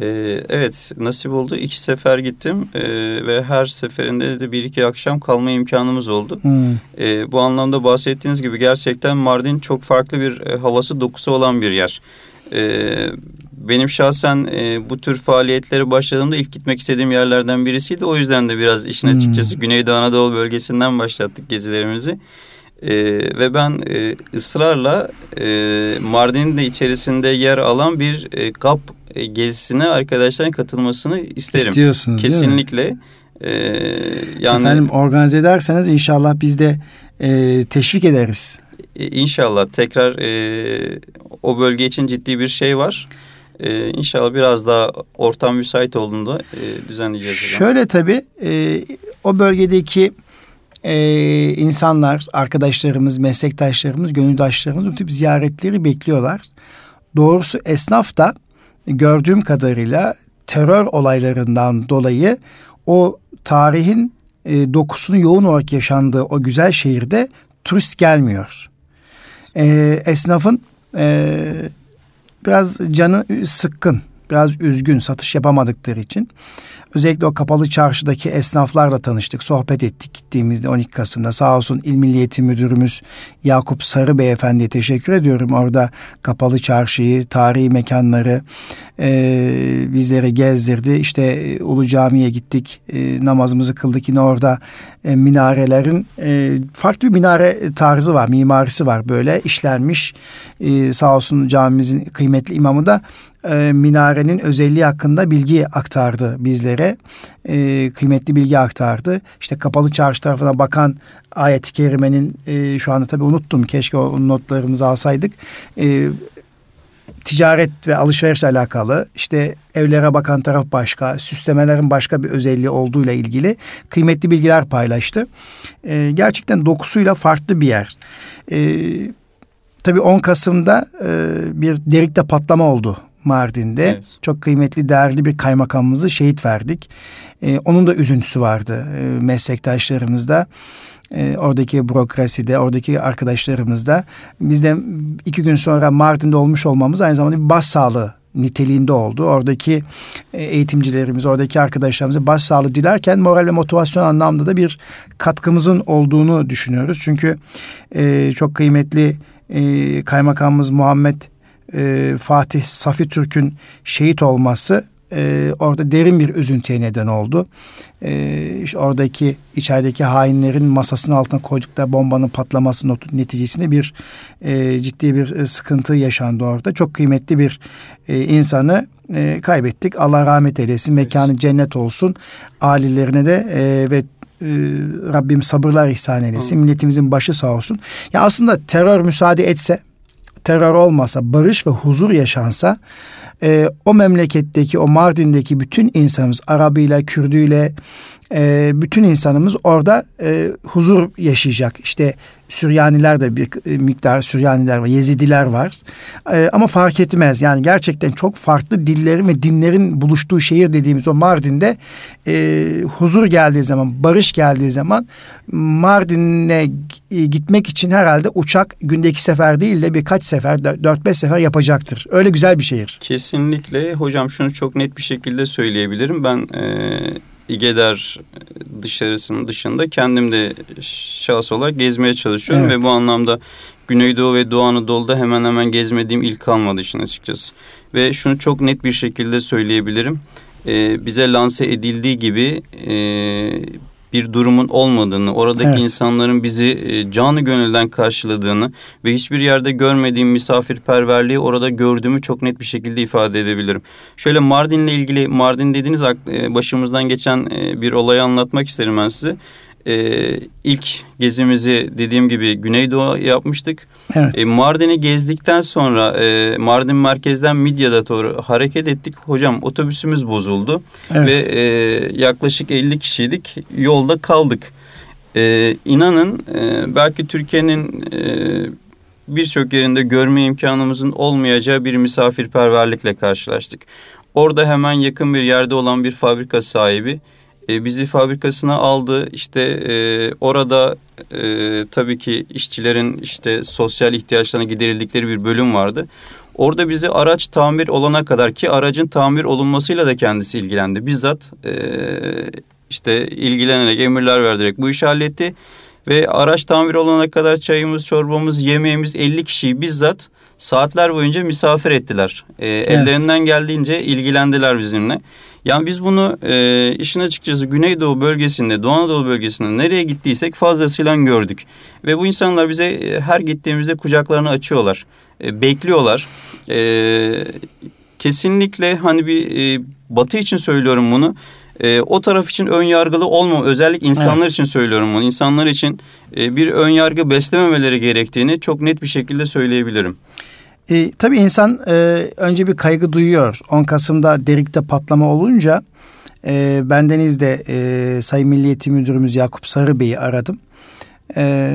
Ee, evet nasip oldu. İki sefer gittim Ee, ve her seferinde de bir iki akşam kalma imkanımız oldu. Hmm. Ee, bu anlamda bahsettiğiniz gibi gerçekten Mardin çok farklı bir e, havası dokusu olan bir yer. Ee, benim şahsen e, bu tür faaliyetlere başladığımda ilk gitmek istediğim yerlerden birisiydi. O yüzden de biraz işin Hmm. açıkçası Güneydoğu Anadolu bölgesinden başlattık gezilerimizi. Ee, ve ben e, ısrarla e, Mardin'in de içerisinde yer alan bir e, GAP e, gezisine arkadaşların katılmasını isterim. İstiyorsunuz değil mi? Kesinlikle. E, yani Efendim organize ederseniz inşallah biz de e, teşvik ederiz. E, inşallah tekrar e, o bölge için ciddi bir şey var. E, inşallah biraz daha ortam müsait olduğunda e, düzenleyeceğiz. Şöyle tabii e, o bölgedeki e, insanlar, arkadaşlarımız, meslektaşlarımız, gönüldaşlarımız bu tip ziyaretleri bekliyorlar. Doğrusu esnaf da gördüğüm kadarıyla terör olaylarından dolayı o tarihin e, dokusunu yoğun olarak yaşandığı o güzel şehirde turist gelmiyor. E, esnafın e, biraz canı sıkkın, biraz üzgün satış yapamadıkları için. Özellikle o kapalı çarşıdaki esnaflarla tanıştık, sohbet ettik gittiğimizde 12 Kasım'da. Sağ olsun İl Milliyeti Müdürümüz Yakup Sarı Beyefendi'ye teşekkür ediyorum. Orada kapalı çarşıyı, tarihi mekanları e, bizlere gezdirdi. İşte e, Ulu Cami'ye gittik, e, namazımızı kıldık. Yine orada e, minarelerin e, farklı bir minare tarzı var, mimarisi var böyle işlenmiş. E, sağ olsun camimizin kıymetli imamı da e, minarenin özelliği hakkında bilgi aktardı bizlere. E, kıymetli bilgi aktardı. İşte kapalı çarşı tarafına bakan ayet-i kerimenin e, şu anda tabii unuttum. Keşke o notlarımızı alsaydık. E, ticaret ve alışverişle alakalı işte evlere bakan taraf başka, süslemelerin başka bir özelliği olduğuyla ilgili kıymetli bilgiler paylaştı. E, gerçekten dokusuyla farklı bir yer. E, tabii 10 Kasım'da e, bir delikte patlama oldu Mardin'de. Evet. Çok kıymetli, değerli bir kaymakamımızı şehit verdik. Ee, onun da üzüntüsü vardı e, meslektaşlarımızda. E, oradaki bürokraside, oradaki arkadaşlarımızda. Biz de iki gün sonra Mardin'de olmuş olmamız aynı zamanda bir bas sağlığı niteliğinde oldu. Oradaki e, eğitimcilerimiz, oradaki arkadaşlarımıza baş sağlığı dilerken moral ve motivasyon anlamda da bir katkımızın olduğunu düşünüyoruz. Çünkü e, çok kıymetli e, kaymakamımız Muhammed e, Fatih Safi Türk'ün şehit olması e, orada derin bir üzüntüye neden oldu. E, işte oradaki içerideki hainlerin masasının altına koydukları bombanın patlaması neticesinde bir e, ciddi bir e, sıkıntı yaşandı orada. Çok kıymetli bir e, insanı e, kaybettik. Allah rahmet eylesin, mekanı cennet olsun. Alilerine de e, ve e, Rabbim sabırlar ihsan eylesin. Milletimizin başı sağ olsun. Ya aslında terör müsaade etse terör olmasa, barış ve huzur yaşansa e, o memleketteki, o Mardin'deki bütün insanımız Arabıyla, Kürdüyle, e, bütün insanımız orada e, huzur yaşayacak. İşte Süryaniler de bir e, miktar Süryaniler var, Yezidiler var. E, ama fark etmez. Yani gerçekten çok farklı dillerin ve dinlerin buluştuğu şehir dediğimiz o Mardin'de e, huzur geldiği zaman, barış geldiği zaman Mardin'e gitmek için herhalde uçak günde iki sefer değil de birkaç sefer, dört beş sefer yapacaktır. Öyle güzel bir şehir. Kesinlikle. Hocam şunu çok net bir şekilde söyleyebilirim. Ben e, İgeder dışarısının dışında kendim de şahs olarak gezmeye çalışıyorum evet. ve bu anlamda Güneydoğu ve Doğu Anadolu'da hemen hemen gezmediğim ilk kalmadı işin açıkçası. Ve şunu çok net bir şekilde söyleyebilirim. Ee, bize lanse edildiği gibi e, bir durumun olmadığını, oradaki evet. insanların bizi e, canı gönülden karşıladığını ve hiçbir yerde görmediğim misafirperverliği orada gördüğümü çok net bir şekilde ifade edebilirim. Şöyle Mardin'le ilgili, Mardin dediğiniz e, başımızdan geçen e, bir olayı anlatmak isterim ben size e, ilk gezimizi dediğim gibi Güneydoğu yapmıştık. Evet. E, Mardin'i gezdikten sonra e, Mardin merkezden Midyat'a doğru hareket ettik. Hocam otobüsümüz bozuldu evet. ve e, yaklaşık 50 kişiydik. Yolda kaldık. E, inanın e, belki Türkiye'nin e, birçok yerinde görme imkanımızın olmayacağı bir misafirperverlikle karşılaştık. Orada hemen yakın bir yerde olan bir fabrika sahibi e, bizi fabrikasına aldı. İşte e, orada e, tabii ki işçilerin işte sosyal ihtiyaçlarına giderildikleri bir bölüm vardı. Orada bizi araç tamir olana kadar ki aracın tamir olunmasıyla da kendisi ilgilendi. Bizzat e, işte ilgilenerek emirler vererek bu işi halletti. Ve araç tamir olana kadar çayımız, çorbamız, yemeğimiz 50 kişiyi bizzat saatler boyunca misafir ettiler. E, evet. Ellerinden geldiğince ilgilendiler bizimle. Yani biz bunu e, işin açıkçası Güneydoğu bölgesinde, Doğu Anadolu bölgesinde nereye gittiysek fazlasıyla gördük. Ve bu insanlar bize e, her gittiğimizde kucaklarını açıyorlar, e, bekliyorlar. E, kesinlikle hani bir e, Batı için söylüyorum bunu. E, o taraf için ön yargılı olma özellikle insanlar evet. için söylüyorum bunu. İnsanlar için e, bir ön yargı beslememeleri gerektiğini çok net bir şekilde söyleyebilirim. E, tabii insan e, önce bir kaygı duyuyor. 10 Kasım'da Derik'te patlama olunca e, bendeniz de e, Sayın Milliyeti Müdürümüz Yakup Sarı Bey'i aradım. E,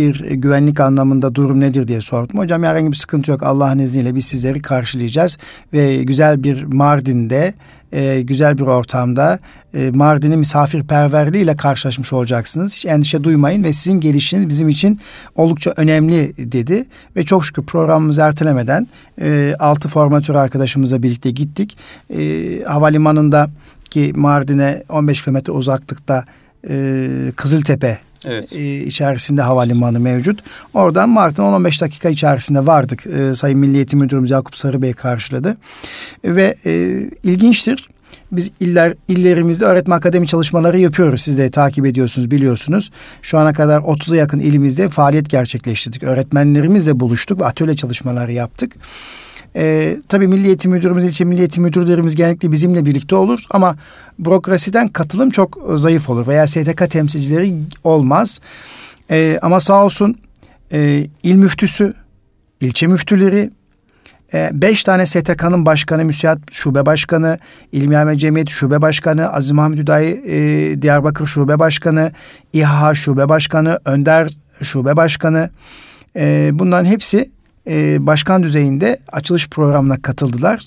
bir güvenlik anlamında durum nedir diye sordum. Hocam herhangi bir sıkıntı yok Allah'ın izniyle biz sizleri karşılayacağız ve güzel bir Mardin'de e, güzel bir ortamda e, Mardin'in misafirperverliğiyle karşılaşmış olacaksınız. Hiç endişe duymayın ve sizin gelişiniz bizim için oldukça önemli dedi. Ve çok şükür programımızı ertelemeden e, altı formatör arkadaşımızla birlikte gittik. E, havalimanında ki Mardin'e 15 kilometre uzaklıkta e, Kızıltepe Evet. E, içerisinde havalimanı mevcut. Oradan Mart'ın 10-15 dakika içerisinde vardık. E, Sayın Milli Eğitim Müdürümüz Yakup Sarı Bey karşıladı. ve e, ilginçtir. Biz iller illerimizde öğretmen akademi çalışmaları yapıyoruz. Siz de takip ediyorsunuz, biliyorsunuz. Şu ana kadar 30'a yakın ilimizde faaliyet gerçekleştirdik. Öğretmenlerimizle buluştuk ve atölye çalışmaları yaptık. E, tabii Milli Eğitim Müdürümüz, ilçe Milli Eğitim Müdürlerimiz genellikle bizimle birlikte olur ama bürokrasiden katılım çok zayıf olur veya STK temsilcileri olmaz. E, ama sağ olsun e, il müftüsü, ilçe müftüleri, e, beş tane STK'nın başkanı, müsiat şube başkanı, İlmihame Cemiyeti şube başkanı, Aziz Mahmut Hüdayi e, Diyarbakır şube başkanı, İHA şube başkanı, Önder şube başkanı. E, bunların hepsi e, başkan düzeyinde açılış programına katıldılar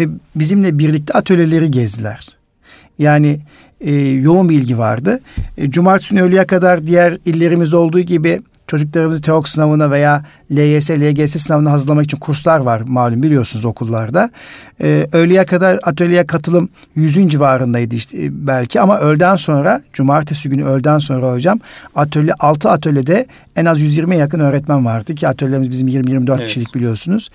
ve bizimle birlikte atölyeleri gezdiler. Yani e, yoğun bir ilgi vardı. E, Cumartesi günü öğleye kadar diğer illerimizde olduğu gibi çocuklarımızı TEOK sınavına veya LYS, LGS sınavına hazırlamak için kurslar var malum biliyorsunuz okullarda. Ee, öğleye kadar atölyeye katılım yüzün civarındaydı işte belki ama öğleden sonra cumartesi günü öğleden sonra hocam atölye altı atölyede en az 120'ye yakın öğretmen vardı ki atölyemiz bizim 20-24 evet. kişilik biliyorsunuz.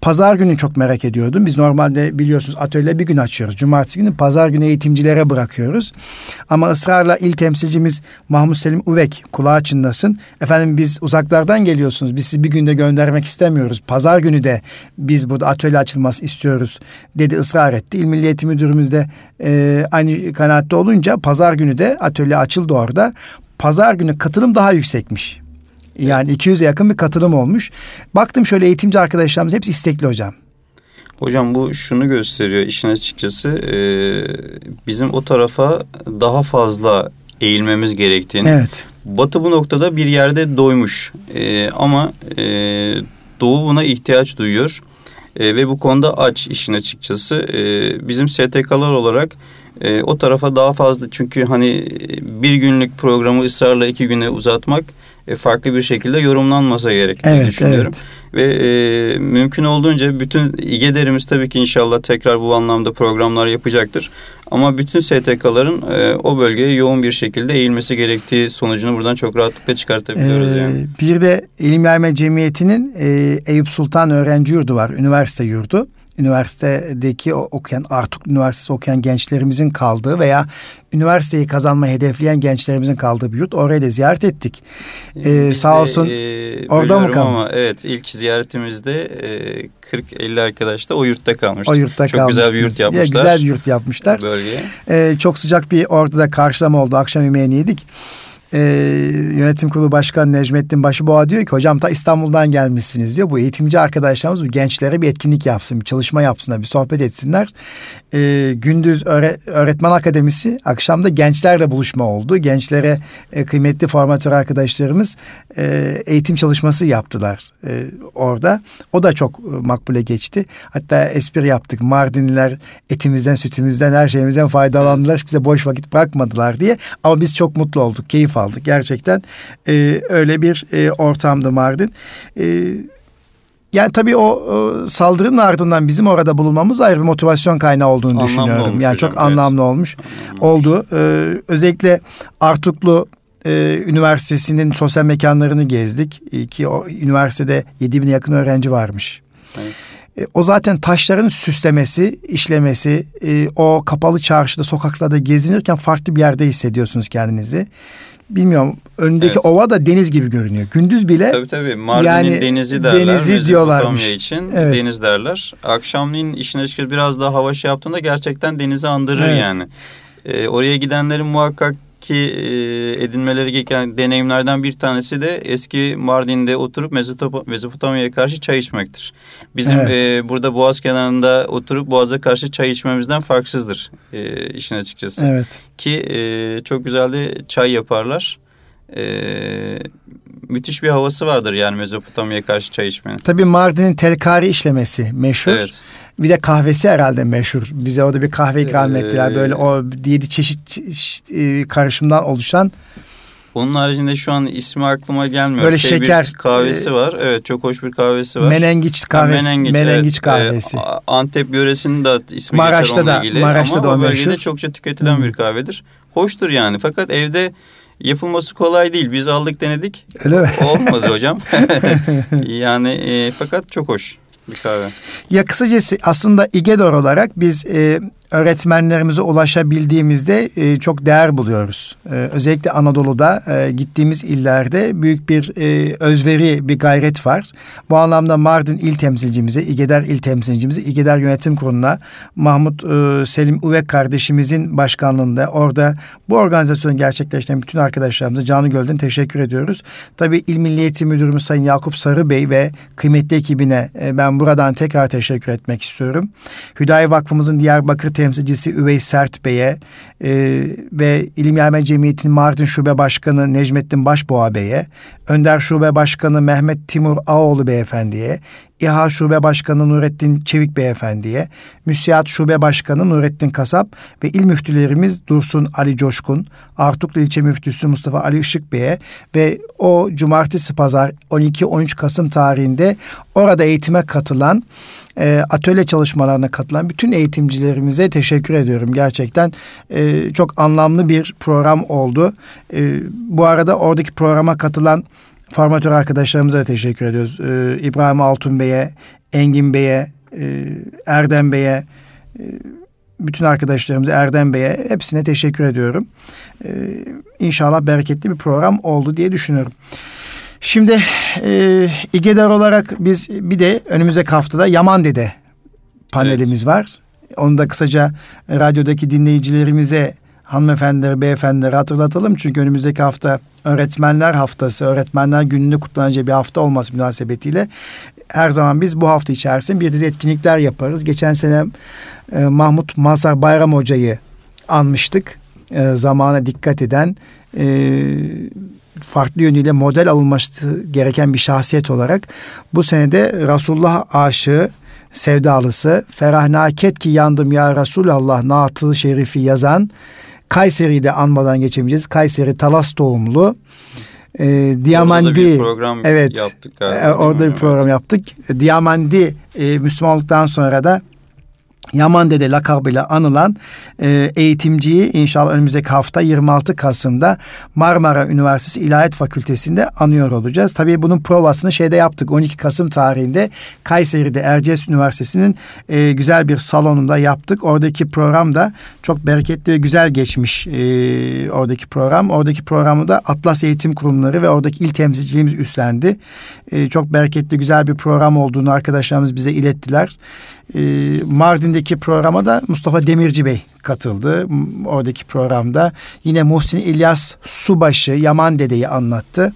Pazar günü çok merak ediyordum. Biz normalde biliyorsunuz atölye bir gün açıyoruz. Cumartesi günü pazar günü eğitimcilere bırakıyoruz. Ama ısrarla il temsilcimiz Mahmut Selim Uvek kulağı çınlasın. Efendim biz uzaklardan geliyorsunuz. Biz sizi bir günde göndermek istemiyoruz. Pazar günü de biz burada atölye açılması istiyoruz dedi ısrar etti. İl Milli Eğitim Müdürümüz de e, aynı kanaatte olunca pazar günü de atölye açıldı orada. Pazar günü katılım daha yüksekmiş. Yani evet. 200'e yakın bir katılım olmuş. Baktım şöyle eğitimci arkadaşlarımız hepsi istekli hocam. Hocam bu şunu gösteriyor işin açıkçası e, bizim o tarafa daha fazla eğilmemiz gerektiğini. Evet. Batı bu noktada bir yerde doymuş e, ama e, Doğu buna ihtiyaç duyuyor e, ve bu konuda aç işin açıkçası. E, bizim STK'lar olarak e, o tarafa daha fazla çünkü hani bir günlük programı ısrarla iki güne uzatmak e, farklı bir şekilde yorumlanmasa gerek evet, düşünüyorum. Evet. Ve e, mümkün olduğunca bütün İGEDER'imiz tabii ki inşallah tekrar bu anlamda programlar yapacaktır. Ama bütün STK'ların e, o bölgeye yoğun bir şekilde eğilmesi gerektiği sonucunu buradan çok rahatlıkla çıkartabiliyoruz ee, yani. Bir de İlim Yayma Cemiyeti'nin e, Eyüp Sultan Öğrenci Yurdu var, üniversite yurdu üniversitedeki okuyan Artuk Üniversitesi okuyan gençlerimizin kaldığı veya üniversiteyi kazanma hedefleyen gençlerimizin kaldığı bir yurt. Orayı da ziyaret ettik. Ee, sağ olsun e, orada mı kaldı? Ama evet ilk ziyaretimizde e, 40-50 arkadaş da o yurtta kalmıştık. O yurtta Çok güzel bir yurt yapmışlar. Ya, güzel bir yurt yapmışlar. Bölgeye. Ee, çok sıcak bir orada da karşılama oldu. Akşam yemeğini yedik e, yönetim kurulu başkanı Necmettin Başıboğa diyor ki hocam ta İstanbul'dan gelmişsiniz diyor. Bu eğitimci arkadaşlarımız bu gençlere bir etkinlik yapsın, bir çalışma yapsınlar, bir sohbet etsinler. E, gündüz öğretmen akademisi, akşamda gençlerle buluşma oldu. Gençlere e, kıymetli formatör arkadaşlarımız e, eğitim çalışması yaptılar e, orada. O da çok e, makbule geçti. Hatta espri yaptık. Mardinliler etimizden, sütümüzden, her şeyimizden faydalandılar. Bize boş vakit bırakmadılar diye. Ama biz çok mutlu olduk, keyif aldık. Gerçekten e, öyle bir e, ortamdı Mardin. E, yani tabii o, o saldırının ardından bizim orada bulunmamız ayrı bir motivasyon kaynağı olduğunu anlamlı düşünüyorum. Yani hocam, çok anlamlı olmuş anlamlı oldu. Ee, özellikle Artuklu e, Üniversitesi'nin sosyal mekanlarını gezdik. E, ki o üniversitede 7 bin yakın öğrenci varmış. Evet. E, o zaten taşların süslemesi, işlemesi, e, o kapalı çarşıda, sokaklarda gezinirken farklı bir yerde hissediyorsunuz kendinizi bilmiyorum önündeki evet. ova da deniz gibi görünüyor. Gündüz bile Tabii tabii Mardin'in yani, denizi derler. Denizi diyorlarmış. için evet. deniz derler. Akşamleyin işin açıkçası biraz daha hava şey yaptığında gerçekten denizi andırır evet. yani. Ee, oraya gidenlerin muhakkak ki e, edinmeleri gereken deneyimlerden bir tanesi de eski Mardin'de oturup Mezopotamya'ya karşı çay içmektir. Bizim evet. e, burada Boğaz kenarında oturup Boğaz'a karşı çay içmemizden farksızdır e, işin açıkçası. Evet. Ki e, çok güzel de çay yaparlar. E, müthiş bir havası vardır yani Mezopotamya'ya karşı çay içmenin. Tabii Mardin'in terkari işlemesi meşhur. Evet. Bir de kahvesi herhalde meşhur. Bize orada bir kahve ikram ee, ettiler. Böyle o yedi çeşit e, karışımdan oluşan. Onun haricinde şu an ismi aklıma gelmiyor. Böyle şey şeker bir kahvesi e, var. Evet çok hoş bir kahvesi var. Menengiç kahvesi. menengiç, menengiç evet. kahvesi. E, Antep yöresinin de ismi Maraş'ta geçer da, ilgili. Maraş'ta Ama da o bölgede meşhur. çokça tüketilen hmm. bir kahvedir. Hoştur yani. Fakat evde yapılması kolay değil. Biz aldık denedik. Öyle mi? Olmadı hocam. yani e, fakat çok hoş bir kahve. Ya kısacası aslında İgedor olarak biz e, öğretmenlerimize ulaşabildiğimizde e, çok değer buluyoruz. E, özellikle Anadolu'da e, gittiğimiz illerde büyük bir e, özveri, bir gayret var. Bu anlamda Mardin il temsilcimize, İgeder il temsilcimize, İgeder Yönetim Kurulu'na Mahmut e, Selim Uvek kardeşimizin başkanlığında orada bu organizasyonu gerçekleştiren bütün arkadaşlarımıza canı gölden teşekkür ediyoruz. Tabii İl Milli Eğitim Müdürümüz Sayın Yakup Sarı Bey ve kıymetli ekibine e, ben buradan tekrar teşekkür etmek istiyorum. Hüdayi Vakfımızın Diyarbakır temsilcisi Üvey Sert Bey'e e, ve İlim Yayma Cemiyeti'nin Mardin Şube Başkanı Necmettin Başboğa Bey'e, Önder Şube Başkanı Mehmet Timur Ağoğlu Beyefendi'ye, İHA Şube Başkanı Nurettin Çevik Beyefendi'ye, Müsiyat Şube Başkanı Nurettin Kasap ve il müftülerimiz Dursun Ali Coşkun, Artuklu İlçe Müftüsü Mustafa Ali Işık Bey'e ve o cumartesi pazar 12-13 Kasım tarihinde orada eğitime katılan e, atölye çalışmalarına katılan bütün eğitimcilerimize teşekkür ediyorum. Gerçekten e, çok anlamlı bir program oldu. E, bu arada oradaki programa katılan formatör arkadaşlarımıza da teşekkür ediyoruz. E, İbrahim Altun Bey'e, Engin Bey'e, e, Erdem Bey'e, e, bütün arkadaşlarımıza Erdem Bey'e hepsine teşekkür ediyorum. Ee, inşallah bereketli bir program oldu diye düşünüyorum. Şimdi e, İgedar olarak biz bir de önümüzdeki haftada Yaman Dede panelimiz evet. var. Onu da kısaca radyodaki dinleyicilerimize hanımefendileri, beyefendileri hatırlatalım. Çünkü önümüzdeki hafta öğretmenler haftası, öğretmenler gününde kutlanacağı bir hafta olması münasebetiyle her zaman biz bu hafta içerisinde bir dizi etkinlikler yaparız. Geçen sene e, Mahmut Mazhar Bayram Hoca'yı anmıştık. E, zamana dikkat eden e, farklı yönüyle model alınması gereken bir şahsiyet olarak bu senede Resulullah aşığı sevdalısı Ferah Naket ki yandım ya Resulallah naatı şerifi yazan Kayseri'de anmadan geçemeyeceğiz. Kayseri Talas doğumlu. E, Diamandi program evet, yaptık galiba. E, orada bir program yaptık. Diamandi e, Müslümanlıktan sonra da Yaman Dede lakabıyla anılan e, eğitimciyi inşallah önümüzdeki hafta 26 Kasım'da Marmara Üniversitesi İlahiyat Fakültesi'nde anıyor olacağız. Tabii bunun provasını şeyde yaptık 12 Kasım tarihinde Kayseri'de Erciyes Üniversitesi'nin e, güzel bir salonunda yaptık. Oradaki program da çok bereketli ve güzel geçmiş e, oradaki program. Oradaki programı da Atlas Eğitim Kurumları ve oradaki il temsilciliğimiz üstlendi. E, çok bereketli güzel bir program olduğunu arkadaşlarımız bize ilettiler. E, Mardin'deki programa da Mustafa Demirci Bey katıldı. Oradaki programda yine Muhsin İlyas Subaşı Yaman Dede'yi anlattı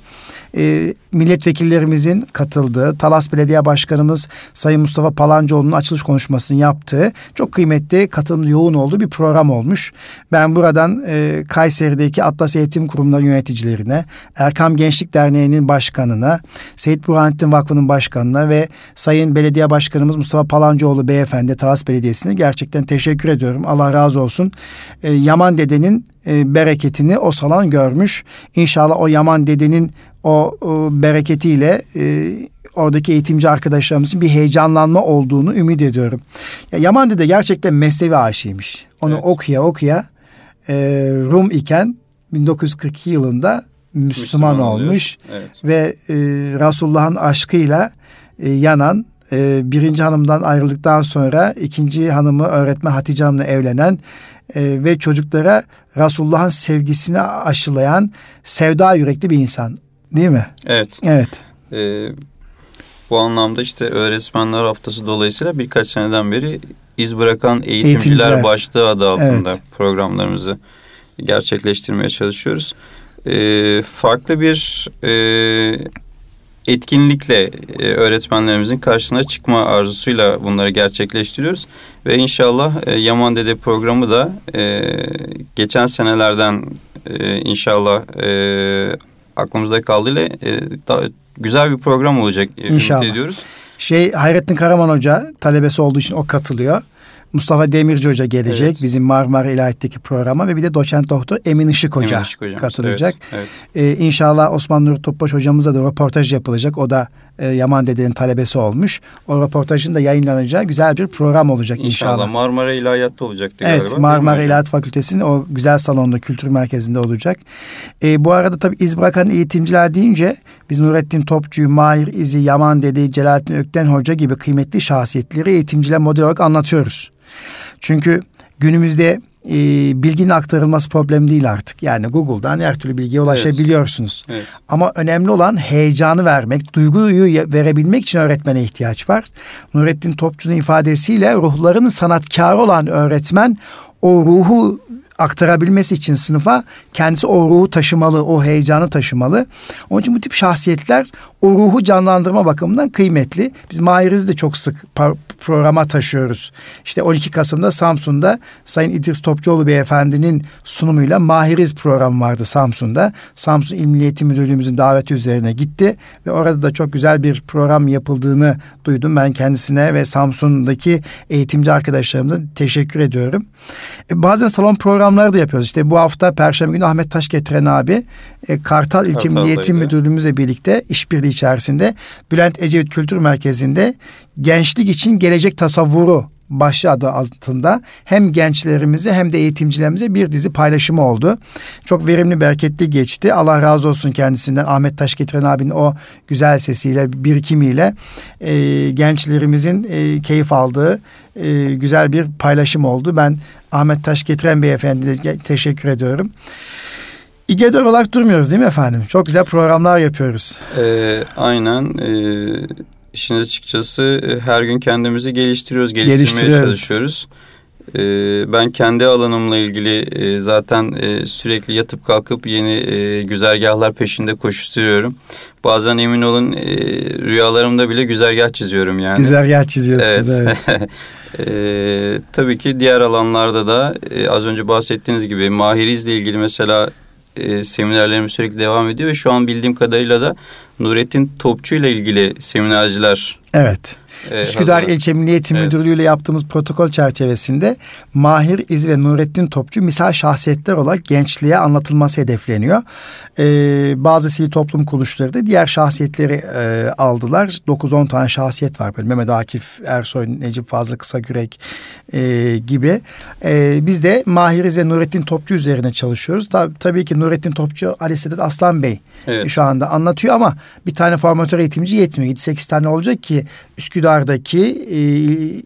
e, milletvekillerimizin katıldığı, Talas Belediye Başkanımız Sayın Mustafa Palancıoğlu'nun açılış konuşmasını yaptığı çok kıymetli, katılım yoğun olduğu bir program olmuş. Ben buradan e, Kayseri'deki Atlas Eğitim Kurumu'na yöneticilerine, Erkam Gençlik Derneği'nin başkanına, Seyit Burhanettin Vakfı'nın başkanına ve Sayın Belediye Başkanımız Mustafa Palancıoğlu Beyefendi Talas Belediyesi'ne gerçekten teşekkür ediyorum. Allah razı olsun. E, Yaman Dede'nin e, bereketini o salon görmüş. İnşallah o Yaman dedenin o, o bereketiyle e, oradaki eğitimci arkadaşlarımızın bir heyecanlanma olduğunu ümit ediyorum. Ya Yaman dede gerçekten meslevi aşıymış. Onu evet. okuya okuya e, Rum iken 1942 yılında Müslüman, Müslüman olmuş evet. ve e, Resulullah'ın aşkıyla e, yanan e, birinci hanımdan ayrıldıktan sonra ikinci hanımı öğretmen Hatice Hanım'la evlenen e, ve çocuklara Resulullah'ın sevgisini aşılayan sevda yürekli bir insan değil mi? Evet. Evet. Ee, bu anlamda işte öğretmenler haftası dolayısıyla birkaç seneden beri iz bırakan eğitimciler, eğitimciler. başlığı adı altında evet. programlarımızı gerçekleştirmeye çalışıyoruz. Ee, farklı bir e, etkinlikle e, öğretmenlerimizin karşısına çıkma arzusuyla bunları gerçekleştiriyoruz. Ve inşallah e, Yaman Dede programı da e, geçen senelerden e, inşallah e, aklımızda kaldığıyla e, da, güzel bir program olacak e, inşallah. ediyoruz. Şey Hayrettin Karaman Hoca talebesi olduğu için o katılıyor. Mustafa Demirci Hoca gelecek evet. bizim Marmara İlahiyat'taki programa ve bir de doçent doktor Emin Işık Hoca Emin Işık katılacak. Evet, evet. Ee, inşallah Osman Nur Topbaş hocamıza da röportaj yapılacak. O da e, Yaman Dede'nin talebesi olmuş. O röportajın da yayınlanacağı güzel bir program olacak inşallah. İnşallah Marmara İlahiyat'ta olacak. Evet galiba, Marmara İlahiyat Fakültesi'nin o güzel salonda kültür merkezinde olacak. E, bu arada tabii iz bırakan eğitimciler deyince biz Nurettin Topçu'yu, Mahir İzi, Yaman Dede'yi, Celalettin Ökten Hoca gibi kıymetli şahsiyetleri eğitimciler model olarak anlatıyoruz. Çünkü günümüzde e, bilginin aktarılması problem değil artık. Yani Google'dan her türlü bilgiye ulaşabiliyorsunuz. Evet. Evet. Ama önemli olan heyecanı vermek, duyguyu verebilmek için öğretmene ihtiyaç var. Nurettin Topçu'nun ifadesiyle ruhlarının sanatkarı olan öğretmen o ruhu aktarabilmesi için sınıfa kendisi o ruhu taşımalı, o heyecanı taşımalı. Onun için bu tip şahsiyetler o ruhu canlandırma bakımından kıymetli. Biz Mahir'izi de çok sık programa taşıyoruz. İşte 12 Kasım'da Samsun'da Sayın İdris Topçuoğlu Beyefendi'nin sunumuyla Mahiriz programı vardı Samsun'da. Samsun İl Milli Müdürlüğümüzün daveti üzerine gitti ve orada da çok güzel bir program yapıldığını duydum. Ben kendisine ve Samsun'daki eğitimci arkadaşlarımıza teşekkür ediyorum. E, bazen salon programları da yapıyoruz. İşte bu hafta Perşembe günü Ahmet Taş getiren abi e, Kartal İlçe Milliyetin Müdürlüğümüzle birlikte işbirliği içerisinde Bülent Ecevit Kültür Merkezi'nde gençlik için gelecek tasavvuru başlığı adı altında hem gençlerimize hem de eğitimcilerimize bir dizi paylaşımı oldu. Çok verimli, bereketli geçti. Allah razı olsun kendisinden. Ahmet Taş getiren abinin o güzel sesiyle, birikimiyle e, gençlerimizin e, keyif aldığı e, güzel bir paylaşım oldu. Ben Ahmet Taş getiren beyefendiye teşekkür ediyorum. İGEDÖR olarak durmuyoruz değil mi efendim? Çok güzel programlar yapıyoruz. Ee, aynen. Ee, işin açıkçası e, her gün kendimizi geliştiriyoruz, geliştirmeye çalışıyoruz. Ee, ben kendi alanımla ilgili e, zaten e, sürekli yatıp kalkıp yeni güzergahlar peşinde koşturuyorum. Bazen emin olun rüyalarımda bile güzergah çiziyorum yani. Güzergah çiziyorsunuz evet. evet. ee, tabii ki diğer alanlarda da az önce bahsettiğiniz gibi mahirizle ilgili mesela e, seminerlerimiz sürekli devam ediyor ve şu an bildiğim kadarıyla da Nurettin Topçu ile ilgili seminerciler Evet. Ee, Üsküdar hazır. İlçe Milliyeti evet. Müdürlüğü ile yaptığımız protokol çerçevesinde Mahir İz ve Nurettin Topçu misal şahsiyetler olarak gençliğe anlatılması hedefleniyor. Ee, bazı sivil toplum kuruluşları da diğer şahsiyetleri e, aldılar. 9-10 tane şahsiyet var böyle Mehmet Akif Ersoy, Necip Fazıl Kısagürek e, gibi. E, biz de Mahir İz ve Nurettin Topçu üzerine çalışıyoruz. Tab- tabii ki Nurettin Topçu Ali Sedat Aslan Bey evet. şu anda anlatıyor ama bir tane formatör eğitimci yetmiyor. 7-8 tane olacak ki Üsküdar'daki e,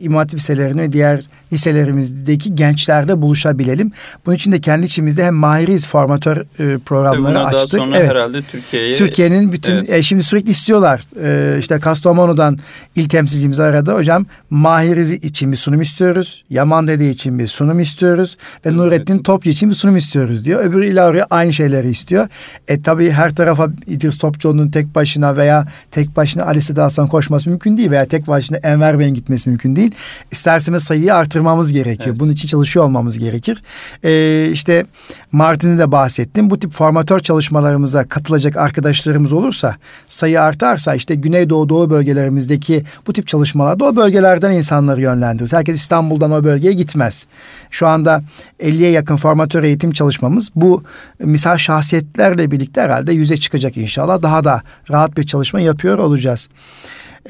İmam Hatip liselerinin ve diğer liselerimizdeki gençlerle buluşabilelim. Bunun için de kendi içimizde hem mahiriz formatör e, programları açtık. Daha sonra evet. herhalde Türkiye'ye... Türkiye'nin bütün evet. e, şimdi sürekli istiyorlar. E, işte Kastamonu'dan il temsilcimiz aradı. Hocam mahiriz için bir sunum istiyoruz. Yaman Dede için bir sunum istiyoruz. Ve evet. Nurettin Topçu için bir sunum istiyoruz diyor. Öbür il aynı şeyleri istiyor. E tabii her tarafa İdris Topçuoğlu'nun tek başına veya tek başına Ali Sedat Aslan koşması mümkün değil. Veya tek başına Enver Bey'in gitmesi mümkün değil. İsterseniz sayıyı artır arttırmamız gerekiyor. Evet. Bunun için çalışıyor olmamız gerekir. Ee, işte Martin'i de bahsettim. Bu tip formatör çalışmalarımıza katılacak arkadaşlarımız olursa sayı artarsa işte Güneydoğu Doğu bölgelerimizdeki bu tip çalışmalarda o bölgelerden insanları yönlendiririz. Herkes İstanbul'dan o bölgeye gitmez. Şu anda 50'ye yakın formatör eğitim çalışmamız bu misal şahsiyetlerle birlikte herhalde yüze çıkacak inşallah. Daha da rahat bir çalışma yapıyor olacağız.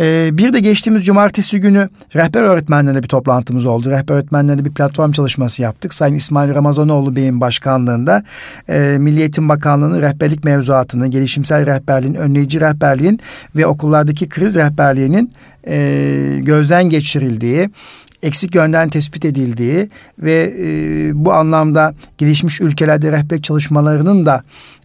Ee, bir de geçtiğimiz cumartesi günü rehber öğretmenlerle bir toplantımız oldu. Rehber öğretmenlerle bir platform çalışması yaptık. Sayın İsmail Ramazanoğlu Bey'in başkanlığında e, Milli Eğitim Bakanlığı'nın rehberlik mevzuatını, gelişimsel rehberliğin, önleyici rehberliğin ve okullardaki kriz rehberliğinin e, gözden geçirildiği, eksik yönden tespit edildiği ve e, bu anlamda gelişmiş ülkelerde rehberlik çalışmalarının da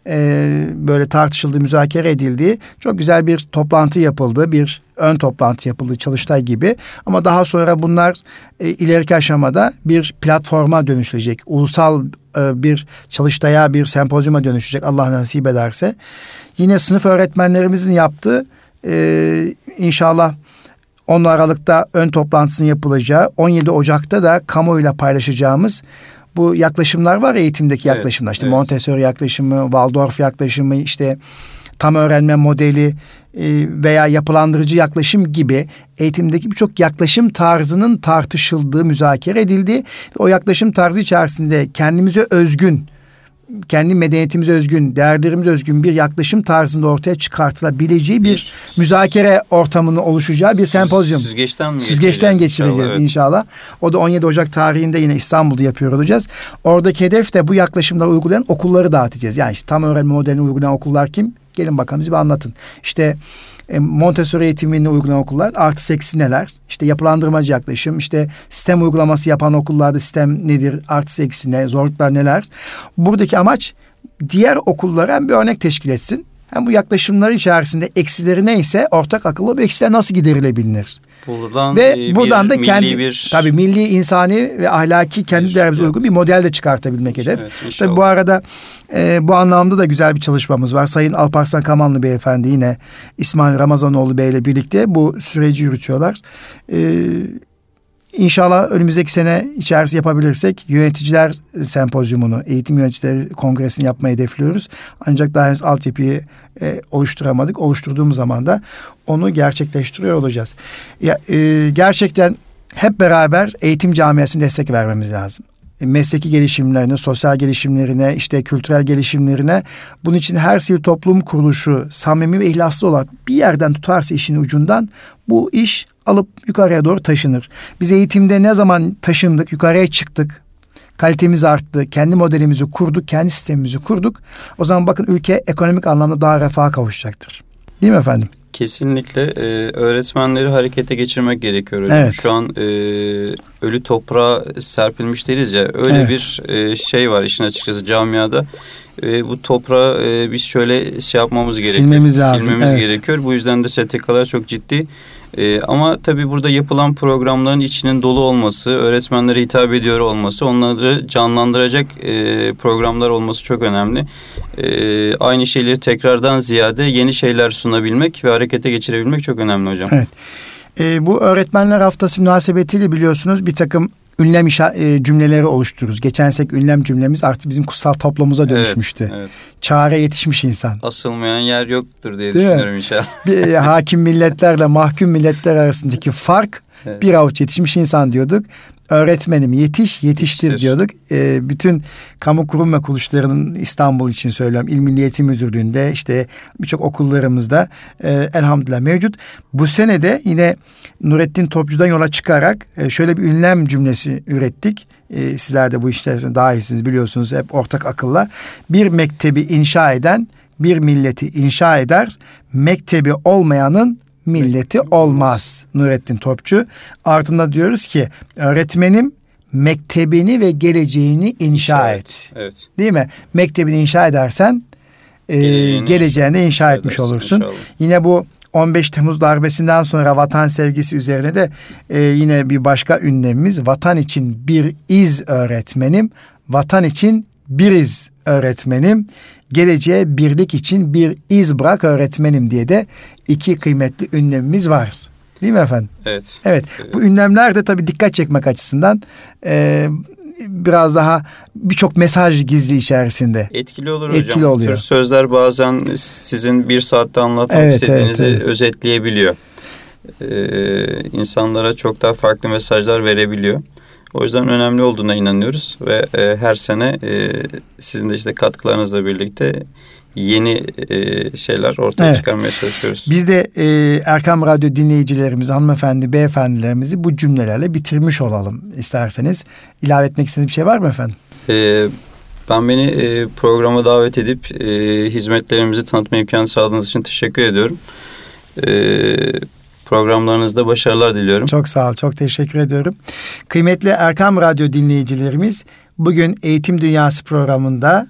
e, böyle tartışıldığı, müzakere edildiği çok güzel bir toplantı yapıldı. Bir ön toplantı yapıldı Çalıştay gibi. Ama daha sonra bunlar e, ileriki aşamada bir platforma dönüşecek. Ulusal e, bir çalıştaya, bir sempozyuma dönüşecek Allah nasip ederse. Yine sınıf öğretmenlerimizin yaptığı e, inşallah 10 Aralık'ta ön toplantısının yapılacağı, 17 Ocak'ta da kamuoyuyla paylaşacağımız bu yaklaşımlar var eğitimdeki yaklaşımlar. Evet, işte evet. Montessori yaklaşımı, Waldorf yaklaşımı, işte tam öğrenme modeli e, veya yapılandırıcı yaklaşım gibi eğitimdeki birçok yaklaşım tarzının tartışıldığı, müzakere edildiği, o yaklaşım tarzı içerisinde kendimize özgün kendi medeniyetimize özgün, değerlerimize özgün bir yaklaşım tarzında ortaya çıkartılabileceği bir, bir müzakere ortamının oluşacağı bir sempozyum. Süzgeçten mi Süzgeçten geçireceğiz inşallah, evet. inşallah. O da 17 Ocak tarihinde yine İstanbul'da yapıyor olacağız. Oradaki hedef de bu yaklaşımları uygulayan okulları dağıtacağız. Yani işte tam öğrenme modelini uygulayan okullar kim? Gelin bakalım bize bir anlatın. İşte e, Montessori eğitimini uygulayan okullar artı eksi neler? İşte yapılandırmacı yaklaşım, işte sistem uygulaması yapan okullarda sistem nedir, artı eksi ne, zorluklar neler? Buradaki amaç diğer okullara hem bir örnek teşkil etsin. Hem bu yaklaşımlar içerisinde eksileri neyse ortak akıllı bu eksiler nasıl giderilebilir? Buradan ve bir, buradan da kendi bir... tabii milli insani ve ahlaki kendi değerimize uygun bir model de çıkartabilmek hedef. Evet, tabii bu arada e, bu anlamda da güzel bir çalışmamız var. Sayın Alparslan Kamanlı beyefendi yine İsmail Ramazanoğlu Bey ile birlikte bu süreci yürütüyorlar. E, İnşallah önümüzdeki sene içerisi yapabilirsek yöneticiler sempozyumunu, eğitim yöneticileri kongresini yapmayı hedefliyoruz. Ancak daha henüz altyapıyı e, oluşturamadık. Oluşturduğumuz zaman da onu gerçekleştiriyor olacağız. Ya, e, gerçekten hep beraber eğitim camiasına destek vermemiz lazım mesleki gelişimlerine, sosyal gelişimlerine, işte kültürel gelişimlerine bunun için her sivil toplum kuruluşu samimi ve ihlaslı olarak bir yerden tutarsa işin ucundan bu iş alıp yukarıya doğru taşınır. Biz eğitimde ne zaman taşındık, yukarıya çıktık, kalitemiz arttı, kendi modelimizi kurduk, kendi sistemimizi kurduk. O zaman bakın ülke ekonomik anlamda daha refaha kavuşacaktır. Değil mi efendim? Kesinlikle e, öğretmenleri harekete geçirmek gerekiyor. Hocam. Evet. Şu an e, ölü toprağa serpilmiş değiliz ya öyle evet. bir e, şey var işin açıkçası camiada. E, bu toprağı e, biz şöyle şey yapmamız gerekiyor. Silmemiz lazım. Silmemiz evet. gerekiyor. Bu yüzden de STK'lar çok ciddi e, ama tabii burada yapılan programların içinin dolu olması, öğretmenlere hitap ediyor olması, onları canlandıracak e, programlar olması çok önemli. E, aynı şeyleri tekrardan ziyade yeni şeyler sunabilmek ve harekete geçirebilmek çok önemli hocam. Evet. E, bu öğretmenler haftası münasebetiyle biliyorsunuz bir takım ünlem işa, e, cümleleri oluştururuz. Geçen sek ünlem cümlemiz artık bizim kutsal toplumuza dönüşmüştü. Evet, evet. Çare yetişmiş insan. Asılmayan yer yoktur diye Değil düşünüyorum mi? inşallah. Bir, e, hakim milletlerle mahkum milletler arasındaki fark evet. bir avuç yetişmiş insan diyorduk öğretmenim yetiş yetiştir, yetiştir. diyorduk. E, bütün kamu kurum ve kuruluşlarının İstanbul için söylüyorum İl Milli Eğitim Müdürlüğü'nde işte birçok okullarımızda e, elhamdülillah mevcut. Bu sene de yine Nurettin Topçu'dan yola çıkarak e, şöyle bir ünlem cümlesi ürettik. E, sizler de bu işlersinde daha iyisiniz biliyorsunuz hep ortak akılla. Bir mektebi inşa eden bir milleti inşa eder. Mektebi olmayanın milleti olmaz. Nurettin Topçu. Ardında diyoruz ki öğretmenim mektebini ve geleceğini inşa et. Evet. Değil mi? Mektebini inşa edersen e, geleceğini inşa, inşa etmiş olursun. Inşallah. Yine bu 15 Temmuz darbesinden sonra vatan sevgisi üzerine de e, yine bir başka ünlemimiz vatan için bir iz öğretmenim, vatan için biriz öğretmenim geleceğe birlik için bir iz bırak öğretmenim diye de iki kıymetli ünlemimiz var. Değil mi efendim? Evet. Evet. Bu ünlemler de tabii dikkat çekmek açısından e, biraz daha birçok mesaj gizli içerisinde. Etkili olur Etkili hocam. Oluyor. Bu tür sözler bazen sizin bir saatte anlatmak evet, istediğinizi evet, evet. özetleyebiliyor. Ee, insanlara çok daha farklı mesajlar verebiliyor. O yüzden önemli olduğuna inanıyoruz ve e, her sene e, sizin de işte katkılarınızla birlikte yeni e, şeyler ortaya evet. çıkarmaya çalışıyoruz. Biz de e, Erkam Radyo dinleyicilerimiz, hanımefendi, beyefendilerimizi bu cümlelerle bitirmiş olalım isterseniz. İlave etmek istediğiniz bir şey var mı efendim? E, ben beni e, programa davet edip e, hizmetlerimizi tanıtma imkanı sağladığınız için teşekkür ediyorum. E, programlarınızda başarılar diliyorum. Çok sağ ol, çok teşekkür ediyorum. Kıymetli Erkam Radyo dinleyicilerimiz, bugün Eğitim Dünyası programında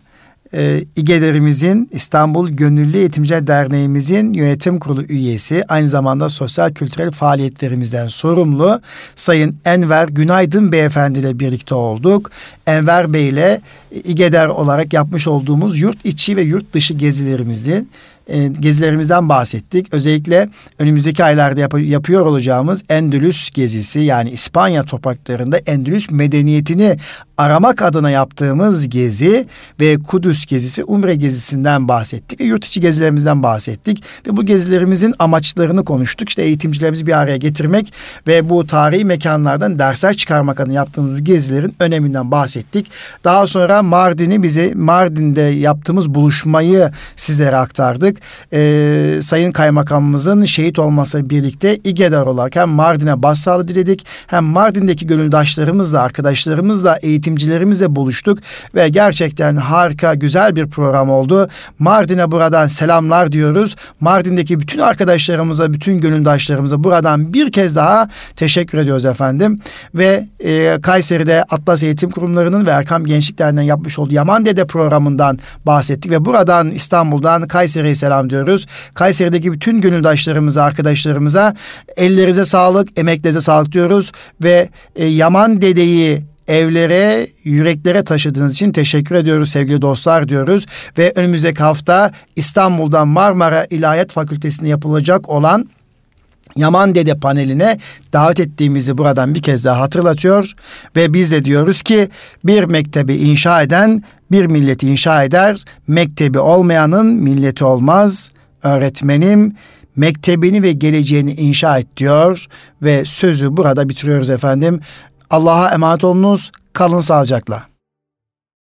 e, İGEDER'imizin İstanbul Gönüllü Eğitimciler Derneğimizin yönetim kurulu üyesi aynı zamanda sosyal kültürel faaliyetlerimizden sorumlu Sayın Enver Günaydın Beyefendi ile birlikte olduk. Enver Bey ile İGEDER olarak yapmış olduğumuz yurt içi ve yurt dışı gezilerimizin e, gezilerimizden bahsettik. Özellikle önümüzdeki aylarda yap- yapıyor olacağımız Endülüs gezisi yani İspanya topraklarında Endülüs medeniyetini aramak adına yaptığımız gezi ve Kudüs gezisi, Umre gezisinden bahsettik ve yurt içi gezilerimizden bahsettik ve bu gezilerimizin amaçlarını konuştuk. İşte eğitimcilerimizi bir araya getirmek ve bu tarihi mekanlardan dersler çıkarmak adına yaptığımız bu gezilerin öneminden bahsettik. Daha sonra Mardin'i bize Mardin'de yaptığımız buluşmayı sizlere aktardık. Ee, Sayın Kaymakamımızın şehit olması birlikte İGEDAR olarak hem Mardin'e başsağlığı diledik hem Mardin'deki gönüldaşlarımızla, arkadaşlarımızla eğitim eğitimcilerimizle buluştuk ve gerçekten harika güzel bir program oldu. Mardin'e buradan selamlar diyoruz. Mardin'deki bütün arkadaşlarımıza, bütün gönüldaşlarımıza buradan bir kez daha teşekkür ediyoruz efendim. Ve e, Kayseri'de Atlas Eğitim Kurumları'nın ve Erkam Gençlik Derneği'nin yapmış olduğu Yaman Dede programından bahsettik ve buradan İstanbul'dan Kayseri'ye selam diyoruz. Kayseri'deki bütün gönüldaşlarımıza, arkadaşlarımıza ellerinize sağlık, emeklerinize sağlık diyoruz ve e, Yaman Dede'yi evlere, yüreklere taşıdığınız için teşekkür ediyoruz sevgili dostlar diyoruz. Ve önümüzdeki hafta İstanbul'da Marmara İlahiyat Fakültesi'nde yapılacak olan Yaman Dede paneline davet ettiğimizi buradan bir kez daha hatırlatıyor ve biz de diyoruz ki bir mektebi inşa eden bir milleti inşa eder. Mektebi olmayanın milleti olmaz. Öğretmenim mektebini ve geleceğini inşa et diyor ve sözü burada bitiriyoruz efendim. Allah'a emanet olunuz. Kalın sağlıcakla.